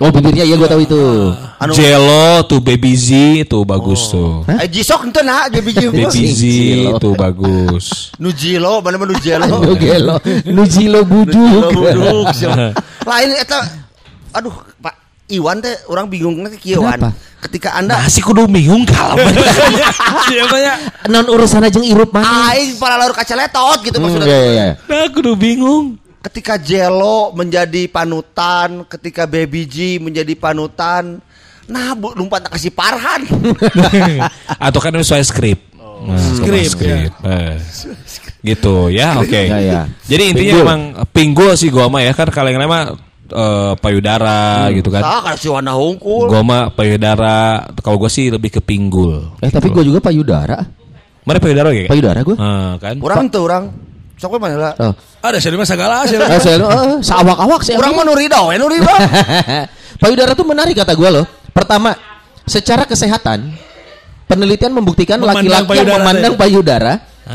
D: Oh bibirnya ya gue tahu itu.
C: Anu
B: Jelo tuh Baby Z tuh bagus tuh.
C: Eh jisok ente nah jadi biji.
B: Baby Z tuh bagus. <laughs>
C: Nujilo, mana mana Nujilo.
D: Aduh gelo, Nujilo buduk.
C: Buduk, siapa. <laughs> Lain eta aduh Pak Iwan teh orang bingung nanti kieu Wan.
D: Kenapa?
C: Ketika Anda
B: Nasi kudu bingung kalau
A: Siapa ya?
D: Non urusan aja irup mana?
C: aing para laur kaca letot gitu
D: Hmm,
C: maksudnya.
D: iya, iya.
B: Nah, kudu bingung.
C: Ketika Jelo menjadi panutan, ketika Baby G menjadi panutan, nah bu lumpat tak kasih Parhan. <laughs>
B: Atau kan sesuai skrip. Nah,
A: Skrip,
B: skrip. Eh. Gitu ya, oke.
D: Ya, ya.
B: Jadi intinya
D: Pinggul.
B: emang pinggul sih gua mah ya kan kalian mah eh, payudara gitu kan.
C: Sah kasih warna hungkul.
B: Gua mah payudara, kalau gua sih lebih ke pinggul.
D: Eh tapi gue juga payudara.
B: Mana payudara kayak?
D: Payudara gue.
B: Ah, kan?
C: Orang tuh orang. Sok mana lah.
D: Oh.
A: Ada sih mah segala sih.
D: Eh, saya eh, seawak-awak sih.
C: Orang mah nurida we nurida. <laughs>
D: Payudara tuh menarik kata gue loh. Pertama, secara kesehatan penelitian membuktikan laki-laki yang
A: payudara
D: memandang
A: tadi.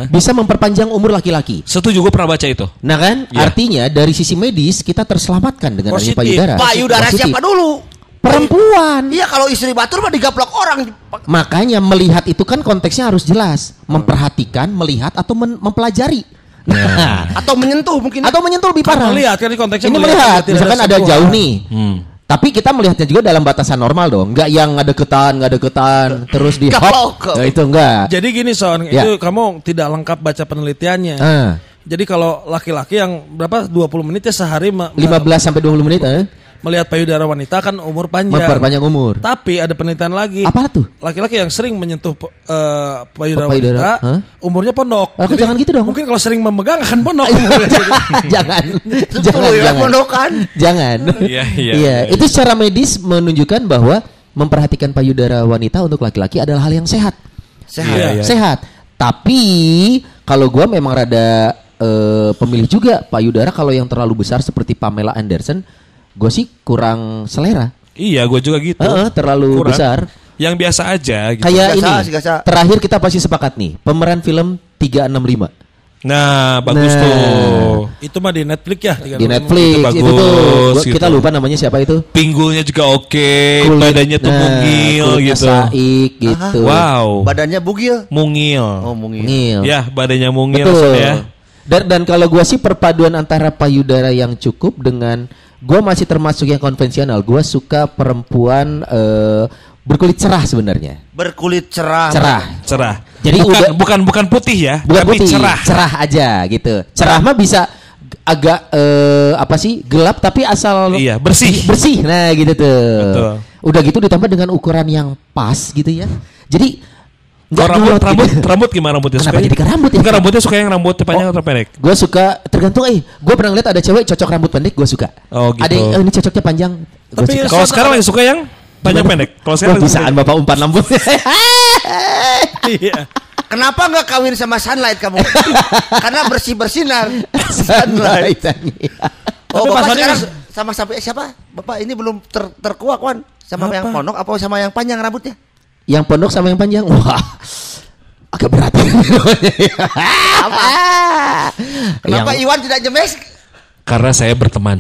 D: Bisa memperpanjang umur laki-laki.
B: Setuju gue pernah baca itu.
D: Nah kan,
B: Iya.
D: artinya dari sisi medis kita terselamatkan dengan adanya
A: Positif.
D: payudara.
C: Payudara
D: Positif.
C: siapa dulu?
D: Perempuan.
C: Iya kalau istri batur mah digaplok orang.
D: Makanya melihat itu kan konteksnya harus jelas. Memperhatikan, melihat atau men- mempelajari. Nah,
C: Atau menyentuh mungkin.
D: atau menyentuh lebih
A: Kan
D: parah.
A: melihat kan ini konteksnya
D: Ini
A: melihat,
D: melihat, misalkan
A: ada
D: jauh nih.
B: Hmm.
D: Tapi kita melihatnya juga dalam batasan normal dong, nggak yang nggak deketan, nggak deketan, <laughs> terus di hop, nah, itu enggak.
A: Jadi gini Son,
D: Ya.
A: itu kamu tidak lengkap baca penelitiannya.
D: Ah.
A: Jadi kalau laki-laki yang berapa 20 menit ya sehari me- me-
D: 15 sampai 20 menit eh?
A: Melihat payudara wanita kan umur panjang.
D: Memperpanjang umur.
A: Tapi ada penelitian lagi.
D: Apa tuh?
A: Laki-laki yang sering menyentuh eh, payudara,
D: Payudara,
A: wanita
D: hah?
A: umurnya pondok.
D: Aku jangan gitu dong.
A: Mungkin kalau sering memegang akan pondok umurnya. <laughs>
D: jangan. Jangan,
C: ya,
D: jangan.
C: pondokan.
D: Jangan. <laughs>
B: Iya, iya,
D: Iya,
B: iya.
D: itu secara medis menunjukkan bahwa memperhatikan payudara wanita untuk laki-laki adalah hal yang sehat.
C: Sehat.
B: Iya, iya.
D: Sehat. Tapi kalau gua memang rada eh, pemilih juga payudara kalau yang terlalu besar seperti Pamela Anderson, gue sih kurang selera.
B: Iya, gue juga gitu.
D: Heeh, terlalu
B: Kurang.
D: besar.
B: Yang biasa aja gitu.
D: Kayak
C: Gasa,
D: ini.
C: si gasa.
D: Terakhir kita pasti sepakat nih, pemeran film 365
B: Nah, bagus
D: Nah.
B: tuh.
A: Itu mah di Netflix ya.
D: di Netflix
B: Itu
D: itu, tuh
B: bagus,
D: gua- kita
B: gitu.
D: lupa namanya siapa itu.
B: Pinggulnya juga oke,
D: Kulit-
B: badannya tuh
D: nah,
B: mungil gitu.
D: Saik gitu.
B: Wow.
C: Badannya bugil.
B: Mungil.
C: Oh, mungil.
D: Mungil.
B: Ya, badannya mungil
D: Betul.
B: ya.
D: Dan dan kalau gua sih perpaduan antara payudara yang cukup dengan gua masih termasuk yang konvensional. Gua suka perempuan eh, berkulit cerah sebenarnya.
C: Berkulit cerah.
D: Cerah.
B: Cerah.
D: Jadi
B: bukan,
D: udah-
B: bukan bukan putih ya,
D: Bukan
B: tapi
D: putih,
B: cerah.
D: aja gitu. Cerah mah bisa agak eh, apa sih gelap tapi asal
B: Iya, bersih.
D: bersih nah gitu tuh
B: Betul.
D: udah gitu ditambah dengan ukuran yang pas gitu ya jadi
B: Kalau rambut,
D: gelap
B: rambut,
D: gitu.
B: rambut gimana rambutnya?
D: Kenapa jadi ke rambut ya?
B: Enggak, rambutnya suka yang rambut panjang atau pendek?
D: gue suka tergantung eh gue pernah lihat ada cewek cocok rambut pendek gue suka
B: Oh, gitu.
D: ada yang oh, ini cocoknya panjang
A: Tapi
D: suka
B: Kalau sekarang lagi suka yang panjang pendek. Kalau sekarang lagi
D: bisaan
B: suka-
D: bapak umpan lambung <laughs>
A: Iya.
C: Kenapa nggak kawin sama sunlight kamu? <laughs> Karena bersih bersinar.
D: sunlight <laughs>
C: Oh,
A: Tapi
C: bapak sekarang
A: mas-
C: sama sampai siapa? Bapak ini belum ter terkuak wan sama yang pondok apa sama yang panjang rambutnya?
D: Yang pondok sama yang panjang wah agak berat
C: Kenapa
D: Yang-
C: Iwan tidak jemes?
B: Karena saya berteman.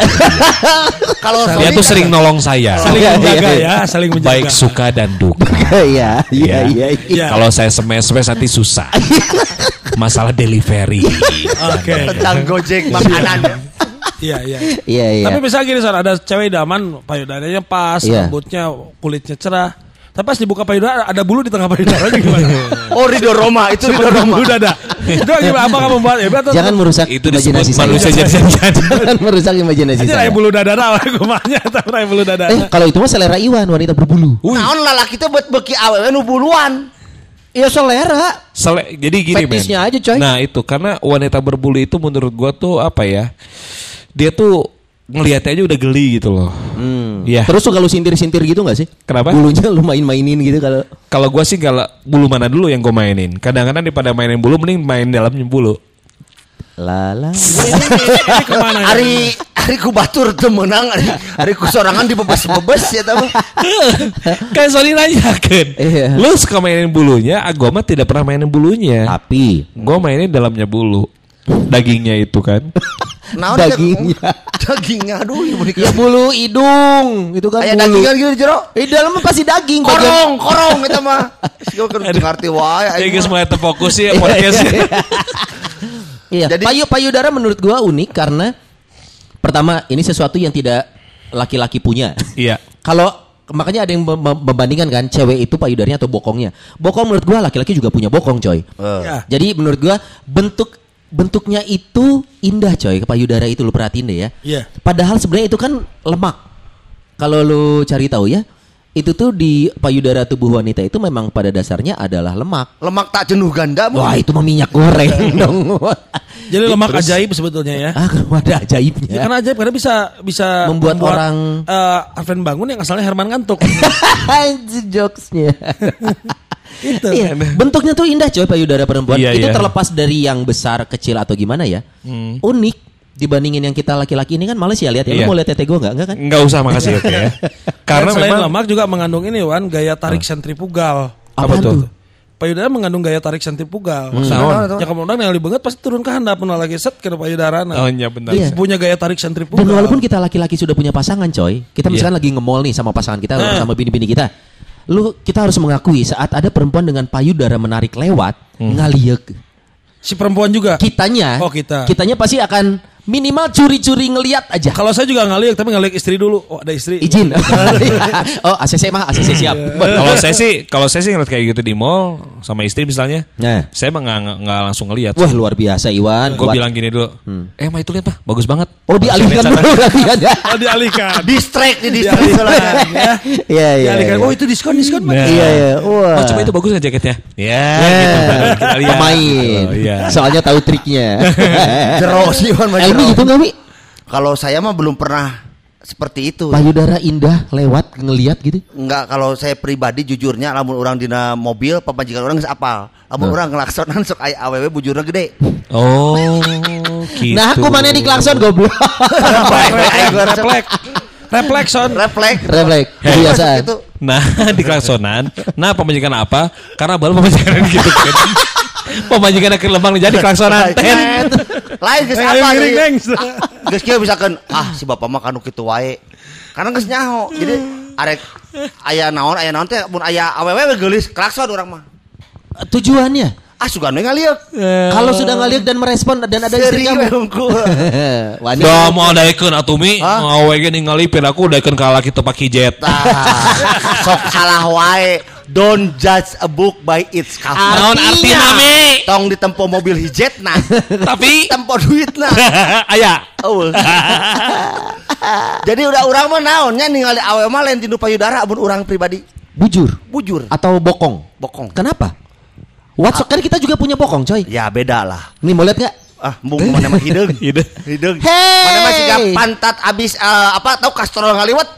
B: <laughs>
C: Kalau
B: Dia tuh sering nolong saya.
A: Saling
D: Iya,
A: menjaga
D: iya.
A: ya, saling menjaga.
B: Baik suka dan duka.
D: iya iya iya iya.
A: Iya.
B: Kalau saya smes-smes nanti susah. Masalah delivery.
A: Oke.
C: tentang Gojek makanan.
A: Iya, iya.
D: iya iya
A: Tapi misalnya gini, Son, ada cewek idaman, payudaranya pas,
D: Iya.
A: rambutnya, kulitnya cerah. Tapi pas dibuka payudara ada bulu di tengah payudaranya gimana? <laughs>
C: Oh Ridho Roma itu Ridho Roma.
A: bulu dada. Itu gimana? Apa kamu membuat? Ya, betul.
D: jangan merusak
B: Itu disebut
D: imajinasi saya
B: manusia jadi-jadi. <laughs>
D: jangan merusak imajinasi saya
A: lah bulu dada lah kumanya, tapi lah bulu dada.
D: eh kalau itu mah selera Iwan wanita berbulu
C: Naon lalaki itu buat beki awewe nu buluan.
D: iya selera
B: Sele- jadi gini men.
D: Fetisnya aja, coy.
B: Nah itu karena wanita berbulu itu menurut gua tuh apa ya? Dia tuh ngelihatnya aja udah geli gitu loh. Iya.
D: terus suka lu sintir-sintir gitu gak sih
B: Kenapa?
D: bulunya lu main-mainin gitu kalau
B: Kalau gua sih kalau bulu mana dulu yang gua mainin. Kadang-kadang daripada mainin bulu mending main dalamnya bulu.
D: lala
A: ya? <laughs>
C: Hari hari ku batur teu meunang hari, hari ku sorangan dibebes-bebes ya tahu. <laughs>
B: kan Sony nanya kan.
D: Iya.
B: Lu suka mainin bulunya, gua mah tidak pernah mainin bulunya.
D: tapi
B: Gua mainin dalamnya bulu. Dagingnya itu kan. <laughs>
C: Naon
D: Dagingnya. <laughs>
C: Dagingnya aduh ibu
D: ya bulu hidung itu kan
C: Aya
D: bulu
C: dagingan gitu di jero.
D: eh dalamnya pasti daging bagian-
C: Korong, korong eta mah. <laughs> Sio keur ngarti wae
B: Ya guys mulai terfokus ya <laughs> podcastnya.
D: Iya,
C: Jadi-
D: payu payudara menurut gua unik karena pertama ini sesuatu yang tidak laki-laki punya.
B: Iya.
D: Kalau makanya ada yang mem- mem- membandingkan kan cewek itu payudaranya atau bokongnya. Bokong menurut gua laki-laki juga punya bokong, coy.
A: Ya.
D: Jadi menurut gua bentuk bentuknya itu indah, coy. Payudara itu lu perhatiin deh ya.
A: Iya.
D: Padahal sebenarnya itu kan lemak. Kalau lu cari tahu ya, itu tuh di payudara tubuh wanita itu memang pada dasarnya adalah lemak.
C: Lemak tak jenuh ganda
D: Wah, itu mah minyak goreng <laughs> dong.
A: Jadi lemak ajaib sebetulnya ya.
D: ah, <laughs> ada ajaibnya.
A: Ya, karena ajaib karena bisa bisa
D: Membuat orang-
A: eh, Arven bangun yang asalnya Herman ngantuk. <laughs>
D: Anjir jokesnya.
A: Itu.
D: Iya, bentuknya tuh indah coy payudara perempuan.
B: Iya,
D: itu
B: iya.
D: terlepas dari yang besar, kecil atau gimana ya. Unik dibandingin yang kita laki-laki ini kan males ya lihat ya. Lu
B: Iya.
D: mau lihat tete gue enggak? Enggak kan?
B: Enggak usah makasih oke ya. <laughs>
A: Karena selain
B: memang
A: lemak juga mengandung ini Wan gaya tarik sentrifugal.
B: Apa
D: Apaan
B: tuh?
A: Payudara mengandung gaya tarik sentrifugal.
B: Naon?
A: Ya kemudian yang banget pasti turun ke handap pernah lagi set ke payudara.
B: Oh iya benar.
D: Iya.
A: Punya gaya tarik sentrifugal.
D: Dan walaupun kita laki-laki sudah punya pasangan coy, kita misalkan
B: Iya.
D: lagi nge-mall nih sama pasangan kita
A: Eh.
D: sama bini-bini kita. Lu kita harus mengakui saat ada perempuan dengan payudara menarik lewat,
B: Hmm.
D: ngaliek.
A: si perempuan juga.
D: Kitanya,
A: Oh, kita.
D: kitanya pasti akan Minimal curi-curi ngeliat aja.
A: Kalau saya juga ngeliat tapi ngeliat istri dulu. Oh, ada istri.
D: Izin. <laughs> oh, ACC mah ACC siap.
B: Kalau saya sih, kalau saya sih ngeliat kayak gitu di mall sama istri misalnya,
D: Nah.
B: saya mah nggak langsung ngeliat.
D: Wah luar biasa Iwan.
B: Gue bilang gini dulu, eh ma itu lihat pak, bagus banget.
D: Oh dialihkan dulu latihan ya. <laughs>
A: Oh, dialihkan.
C: Distract di distract
A: ya. <laughs>
D: Iya iya.
A: Dialihkan.
D: iya.
A: Oh, itu diskon diskon. Pak.
B: Nah.
D: Iya iya. Wah.
B: Oh coba itu bagus nggak jaketnya? Ya,
D: Ya,
B: gitu. Kita lihat.
D: pemain.
B: Iya.
D: Soalnya tahu triknya.
C: Jero sih Wan jero.
D: gitu nggak Mi?
C: Kalau saya mah belum pernah seperti itu.
D: Payudara indah lewat ngeliat gitu.
C: Enggak, kalau saya pribadi jujurnya lamun orang dina mobil pamajikan orang geus apal. Lamun orang ngelaksonan <laughs> sok aya awewe bujurna gede.
B: Oh, <laughs> gitu.
D: Nah, aku mana di klakson goblok.
A: Refleks. <laughs> Refleks. Reflekson.
C: Refleks.
D: Refleks. Kebiasaan.
C: itu.
B: Nah, di klaksonan. Nah, pemajikan apa? Karena baru pemajikan gitu kan. Pemajikan ke lembang jadi klaksonan. Ten.
C: Lain geus apa
A: neng.
C: Geus kieu misalkan ah si bapak mah kanu kitu wae. Karena geus nyaho. Jadi arek aya naon aya naon teh mun aya awewe geulis klakson urang mah.
D: Tujuannya
C: Ah sugan we ngaliuk.
D: kalau sudah ngeliat dan merespon dan ada istri kamu. <laughs> Wanita.
B: Dah mau daekeun atuh mi,
C: Hah?
B: ngawe ge ningali piraku daekeun ka laki teu pake jet.
C: Sok salah wae. Don't judge a book by its cover.
B: Naon artina mi?
C: Tong ditempo mobil hijet nah. <laughs>
B: Tapi
C: tempo duit nah. <laughs>
B: aya.
C: Eueuh. Jadi udah urang mah naonnya ningali awewe mah lain tindu payudara mun urang pribadi.
D: Bujur
C: Bujur.
D: atau bokong?
C: Bokong.
D: Kenapa? What's kan kita juga punya bokong, coy.
C: Ya beda lah.
D: Nih mau lihat nggak?
C: Ah, mung mana mah hideung. <laughs>
B: Hideung.
C: Hideung.
D: Hey!
C: Mana mah siga pantat abis eh, apa tahu kastrol ngaliwat.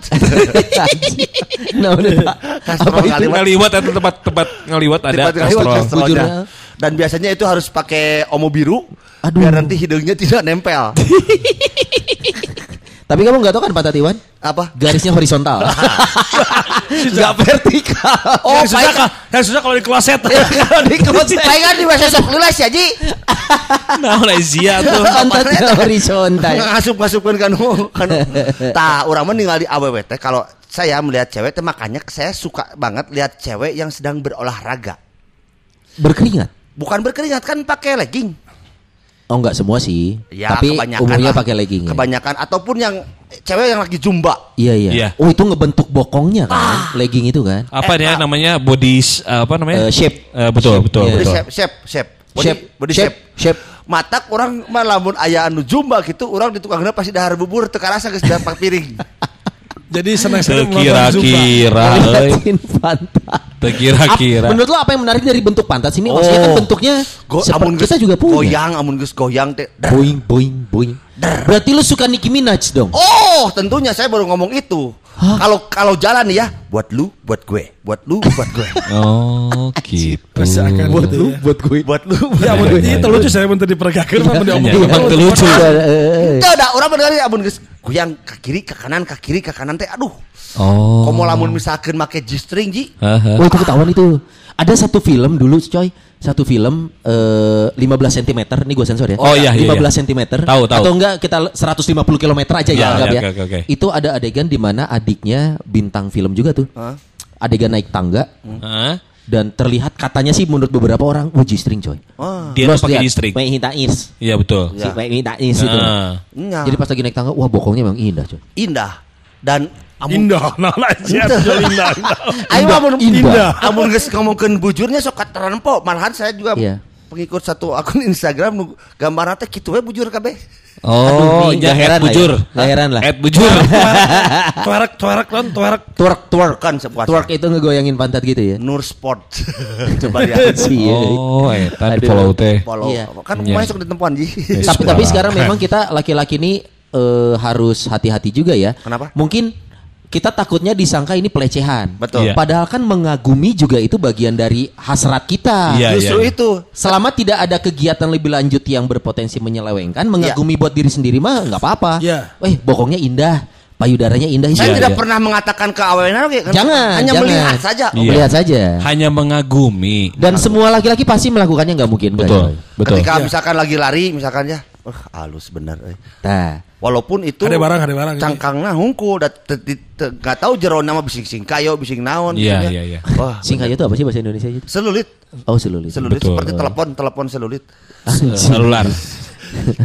C: <laughs>
D: nah, udah, Pak.
C: Kastrol ngaliwat.
B: Ngaliwat atau tempat tempat ngaliwat ada
C: Tempat ngaliwat kastrolnya.
D: Bujurnya.
C: Dan biasanya itu harus pakai omo biru.
D: Aduh.
C: Biar nanti hidungnya tidak nempel. <laughs>
D: Tapi kamu nggak tahu kan Pak Tatiwan?
C: apa?
D: Garisnya horizontal. <laughs> Nggak vertikal.
C: Oh,
A: yang susah
C: baik.
A: ka- yang susah kalau di kloset. <laughs>
D: Kalau di kloset.
C: Baik kan di bahasa sok ya, Ji. <laughs>
B: Nah, Malaysia tuh.
D: Pantatnya horizontal.
C: ngasup-ngasupkeun kan kan. Tah, urang mah ningali awewe teh kalau saya melihat cewek teh makanya saya suka banget lihat cewek yang sedang berolahraga.
D: Berkeringat.
C: Bukan berkeringat kan pakai legging.
D: Oh nggak semua sih.
C: Ya,
D: Tapi umumnya pakai legging. ya.
C: Kebanyakan ataupun yang cewek yang lagi zumba.
D: Iya iya.
B: Iya.
D: Oh itu ngebentuk bokongnya kan, legging itu kan.
B: Apa
C: Eh,
B: dia
C: ah.
B: namanya body apa namanya?
D: Eh, shape.
B: Eh, betul, betul,
D: Iya.
C: Body
B: betul.
C: shape, shape, shape. Body,
D: shape,
C: body
D: shape,
C: shape.
D: shape.
C: Matak orang mah lamun aya anu zumba gitu, orang di tukangna pasti dahar bubur teu karasa geus dapat piring. <laughs>
A: Jadi senang-senang.
B: Tekira-kira, euy.
D: Liatin pantat.
B: Tekira-kira.
D: Ap- Menurut lo apa yang menarik dari bentuk pantat sini? Maksudnya kan
C: Oh.
D: bentuknya
C: Go, amun
D: kita juga punya.
C: Goyang, amun geus goyang teh. dar.
D: Boing, boing, boing. Berarti lu suka Nicki Minaj dong?
C: Oh, tentunya saya baru ngomong itu. Kalau kalau jalan ya, buat lu, buat gue, buat lu, buat gue. <laughs>
B: Oh, gitu.
A: Rasakan
C: buat
A: gitu
C: lu,
A: ya.
C: buat gue, buat lu. <laughs>
A: Ya,
C: buat gue.
A: itu lucu saya mun teu diperagakeun mah mun
B: Iya,
A: diomongin.
B: memang teu lucu.
C: Itu udah orang bener amun geus goyang ke kiri ke kanan ke kiri ke kanan teh aduh.
B: Oh.
C: Komo lamun misalkan make G-string ji.
B: Aha.
D: Oh itu ketahuan itu. Ada satu film dulu coy. Satu film eh 15 cm. Ini gue sensor ya.
B: Oh, iya, iya,
D: 15
B: iya.
D: cm.
B: Tahu, tahu.
D: Atau enggak kita 150 km aja ya,
B: Iya,
D: anggap
B: iya,
D: ya.
B: oke, oke, oke.
D: Itu ada adegan di mana adiknya bintang film juga tuh.
C: Hah?
D: Adegan naik tangga
B: Hah?
D: dan terlihat katanya sih menurut beberapa orang wah G-string coy.
C: Wah.
B: Dia pakai
D: lihat,
B: G-string.
D: Wei Hita Is.
B: Iya betul.
D: Si Hita Is itu.
B: Ah.
C: Nya.
D: Jadi pas lagi naik tangga, wah bokongnya memang indah coy.
C: indah dan amun
A: Indah, nah aja <laughs> indah. indah.
C: Ayo amun
D: Indah.
C: Amun geus ngomongkeun bujurnya sok katerempo, malahan saya juga
D: Iya.
C: pengikut satu akun Instagram nu gambarna teh kitu we bujur kabeh.
B: Oh,
D: Aduh,
B: ya
D: heran lah
B: bujur. <laughs>
D: ya. Nggak heran lah.
B: At bujur.
A: Tuarek, tuarek non, tuarek.
D: Twerk, twerk.
C: Kan sepuasnya.
D: Twerk itu ngegoyangin pantat gitu ya.
C: Nur Sport. <laughs> Coba lihat.
D: Iya.
B: Oh, eta di
D: Aduh.
B: follow teh.
C: Follow.
D: Iya.
C: Kan
B: Iya.
C: masuk di tempuan ji.
D: tapi tapi sekarang memang kita laki-laki ini eh, harus hati-hati juga ya.
C: Kenapa?
D: Mungkin kita takutnya disangka ini pelecehan.
C: Betul.
B: Iya.
D: Padahal kan mengagumi juga itu bagian dari hasrat kita.
B: Iya,
C: Justru
B: iya.
C: itu.
D: Selama tidak ada kegiatan lebih lanjut yang berpotensi menyelewengkan, mengagumi buat diri sendiri mah nggak apa-apa.
A: Iya.
D: Eh, bokongnya indah, payudaranya indah.
C: Saya
B: Iya,
C: tidak
B: iya.
C: pernah mengatakan ke awalnya oke, kan?
D: Jangan,
C: hanya
D: jangan.
C: melihat saja.
B: Iya.
D: Lihat saja.
B: Hanya mengagumi.
D: Dan semua laki-laki pasti melakukannya nggak mungkin.
B: Betul,
D: Coy?
B: betul.
C: Ketika misalkan lagi lari misalkan ya, wah halus bener. eh.
D: Nah,
C: Walaupun itu
A: Ada barang, ada barang.
C: Cangkangna hungkul dat te- te- te- nggak tahu jero nama bising sing kayo bising naon.
B: Iya,
C: bisingnya.
B: iya, iya.
C: Wah,
D: singkaya itu apa sih bahasa Indonesia itu?
C: selulit.
D: Oh, selulit.
C: Selulit
B: Betul.
C: seperti telepon, telepon selulit.
B: Selular.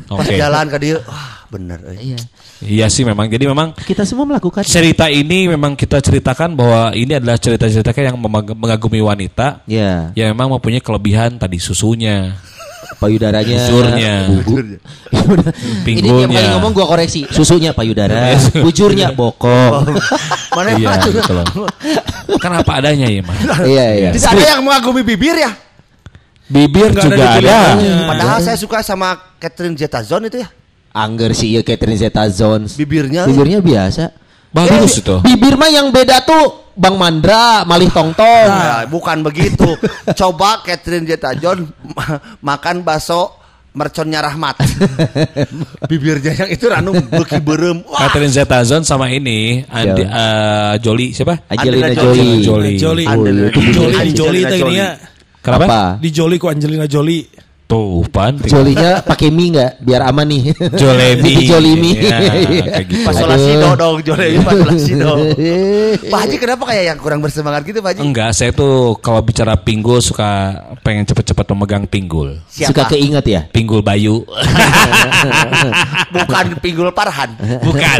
C: Pas
B: Oke.
C: jalan ke dia, wah, bener. eh.
D: Iya.
B: Iya sih memang. Jadi memang
D: Kita semua melakukan.
B: cerita ini memang kita ceritakan bahwa ini adalah cerita-cerita yang mengagumi wanita
D: Ya.
B: yang memang mempunyai kelebihan tadi susunya,
D: Payudaranya.
B: Bujurnya.
D: Ya. Ini
B: Pinggulnya.
D: tiap kali ngomong gua koreksi. Susunya payudara. <laughs> Bujurnya bokong.
C: Mana
B: iya
C: yang
B: gitu loh. Kan apa adanya ya, Mas.
D: Iya iya.
C: Tidak ada yang mengagumi bibir ya.
B: Bibir
A: Nggak ada
B: juga ada.
A: dipilihannya.
C: Padahal saya suka sama Catherine Zeta-Zone itu ya.
D: Angger sih iya Catherine Zeta-Jones.
C: Bibirnya.
D: Bibirnya biasa.
B: Bagus itu.
D: Bibir mah yang beda tuh Bang Mandra, Malih Tongtong.
C: Nah, bukan begitu. <laughs> Coba Catherine Zeta-Jones ma- <laughs> makan bakso merconnya Rahmat. <laughs> Bibirnya yang itu ranu beki berem. Wah,
B: Catherine Zeta-Zone sama ini Andi eh, Jolie siapa?
D: Angelina Jolie.
B: Jolie.
A: Di Jolie, Jolie
C: Angelina
A: teh gini ya.
B: Kenapa?
D: Apa?
A: Di Jolie ku Angelina Jolie.
B: Tuh, pan.
D: Jolinya pakai mie nggak biar aman nih.
B: Jolemi. <laughs>
D: Di Jolimi.
B: Ya, kayak <laughs> gitu.
C: Pas Solasido dong, Jolemi pas Solasido. <laughs> Pak Haji kenapa kayak yang kurang bersemangat gitu Pak Haji?
B: Enggak, saya tuh kalau bicara pinggul suka pengen cepet-cepet memegang pinggul.
D: Suka keinget ya?
B: Pinggul Bayu.
C: Bukan pinggul Parhan.
B: Bukan.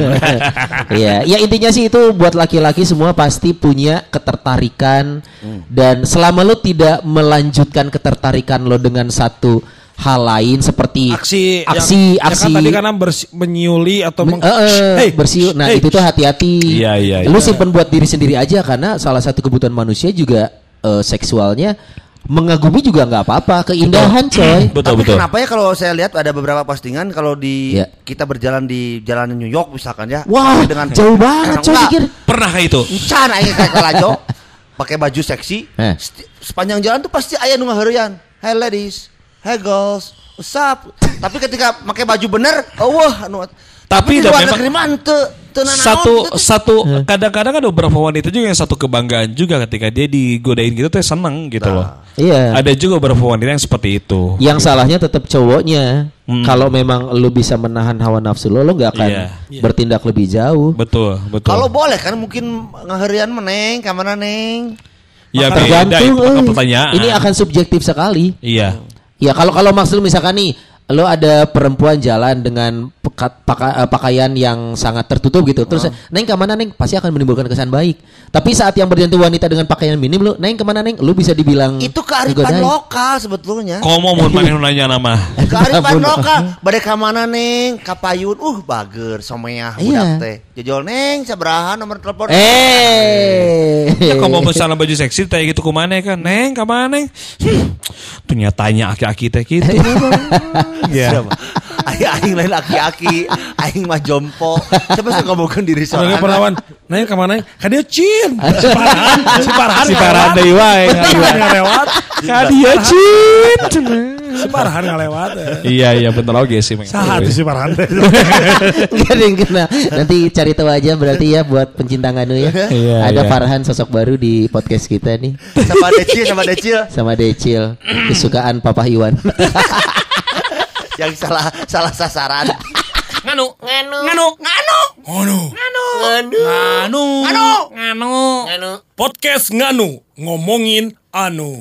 D: Iya, ya intinya sih itu buat laki-laki semua pasti punya ketertarikan dan selama lo tidak melanjutkan ketertarikan lo dengan satu hal lain seperti
A: Aksi
D: aksi
A: yang,
D: aksi
A: yang kan tadi karena bersi- menyuli atau
D: Men-
A: meng,
D: eh,
A: Hey,
D: bersiul. Nah
A: hey.
D: itu tuh hati-hati.
B: Iya, iya,
D: Lu
B: iya.
D: simpen buat diri sendiri aja karena salah satu kebutuhan manusia juga eh, seksualnya mengagumi juga nggak apa-apa. Keindahan coy.
B: betul
C: Tapi
B: betul.
C: kenapa ya kalau saya lihat ada beberapa postingan kalau di
D: Iya.
C: kita berjalan di jalan New York misalkan ya.
D: Wah
C: pakai
D: jauh banget coy
C: Enggak.
D: pikir.
B: Pernah kayak itu?
C: Encan aing kayak kalajo <laughs> pakai baju seksi.
D: Eh.
C: Sepanjang jalan tuh pasti aya nu ngaheureun. Hey ladies, hey girls, what's up? Tapi ketika pakai baju bener, oh wah anu
B: Tapi dah
C: luar
B: memang
C: negeri mah
B: satu
C: gitu
B: satu kadang-kadang ada beberapa wanita juga yang satu kebanggaan juga ketika dia digodain gitu tuh seneng gitu loh.
D: Iya.
B: Ada juga beberapa wanita yang seperti itu.
D: Yang salahnya tetap cowoknya.
B: Hmm.
D: Kalau memang lu bisa menahan hawa nafsu lo, lo nggak akan
B: Iya.
D: bertindak lebih jauh.
B: Betul, betul.
C: Kalau boleh kan mungkin ngaheureun meneng ka mana neng.
B: ya beda
D: Tergantung.
B: itu
D: eh.
B: pertanyaan.
D: Ini akan subjektif sekali.
B: Iya.
D: Ya kalau kalau maksud misalkan nih lo ada perempuan jalan dengan pekat- paka- eh, pakaian yang sangat tertutup gitu terus neng ke mana neng pasti akan menimbulkan kesan baik tapi saat yang berjantung wanita dengan pakaian minim lu neng ke mana neng lu bisa dibilang
C: Itu kearifan lokal sebetulnya.
B: Komo mau main nanya nama. <laughs>
C: Kearifan lokal. Bade ka mana neng? Ka payun. Uh bager someah
D: Iya.
C: budak teh. Jojol neng sabaraha nomor telepon.
D: eh
B: Ya kalau mau misalnya baju seksi teh gitu kumana kan Neng ke mana neng hmm, Tuh nyatanya aki-aki teh gitu <laughs> <laughs> Iya.
C: Aing aing lain aki-aki, aing mah jompo. Siapa sih ngomongkan diri sorangan?
A: Sebagai perawan, nanya ke mana mana? Ka dia
B: cin.
A: Separahan,
B: separahan.
A: Separahan
B: deui wae.
A: Ngalewat. Ka
B: dia cin.
A: Separahan ngalewat. Ya.
B: Iya iya bentar oge sih.
A: Sahat si
D: Parahan. Gering kena. Nanti cari tahu aja berarti ya buat pencinta nganu ya.
B: Iya, iya.
D: Ada Farhan sosok baru di podcast kita nih.
C: Sama Decil, sama Decil.
D: Sama Decil. Kesukaan Papa Iwan. <laughs>
C: yang salah salah sasaran.
A: Nganu, nganu, nganu, nganu, nganu, nganu, nganu, nganu, nganu, podcast nganu ngomongin anu.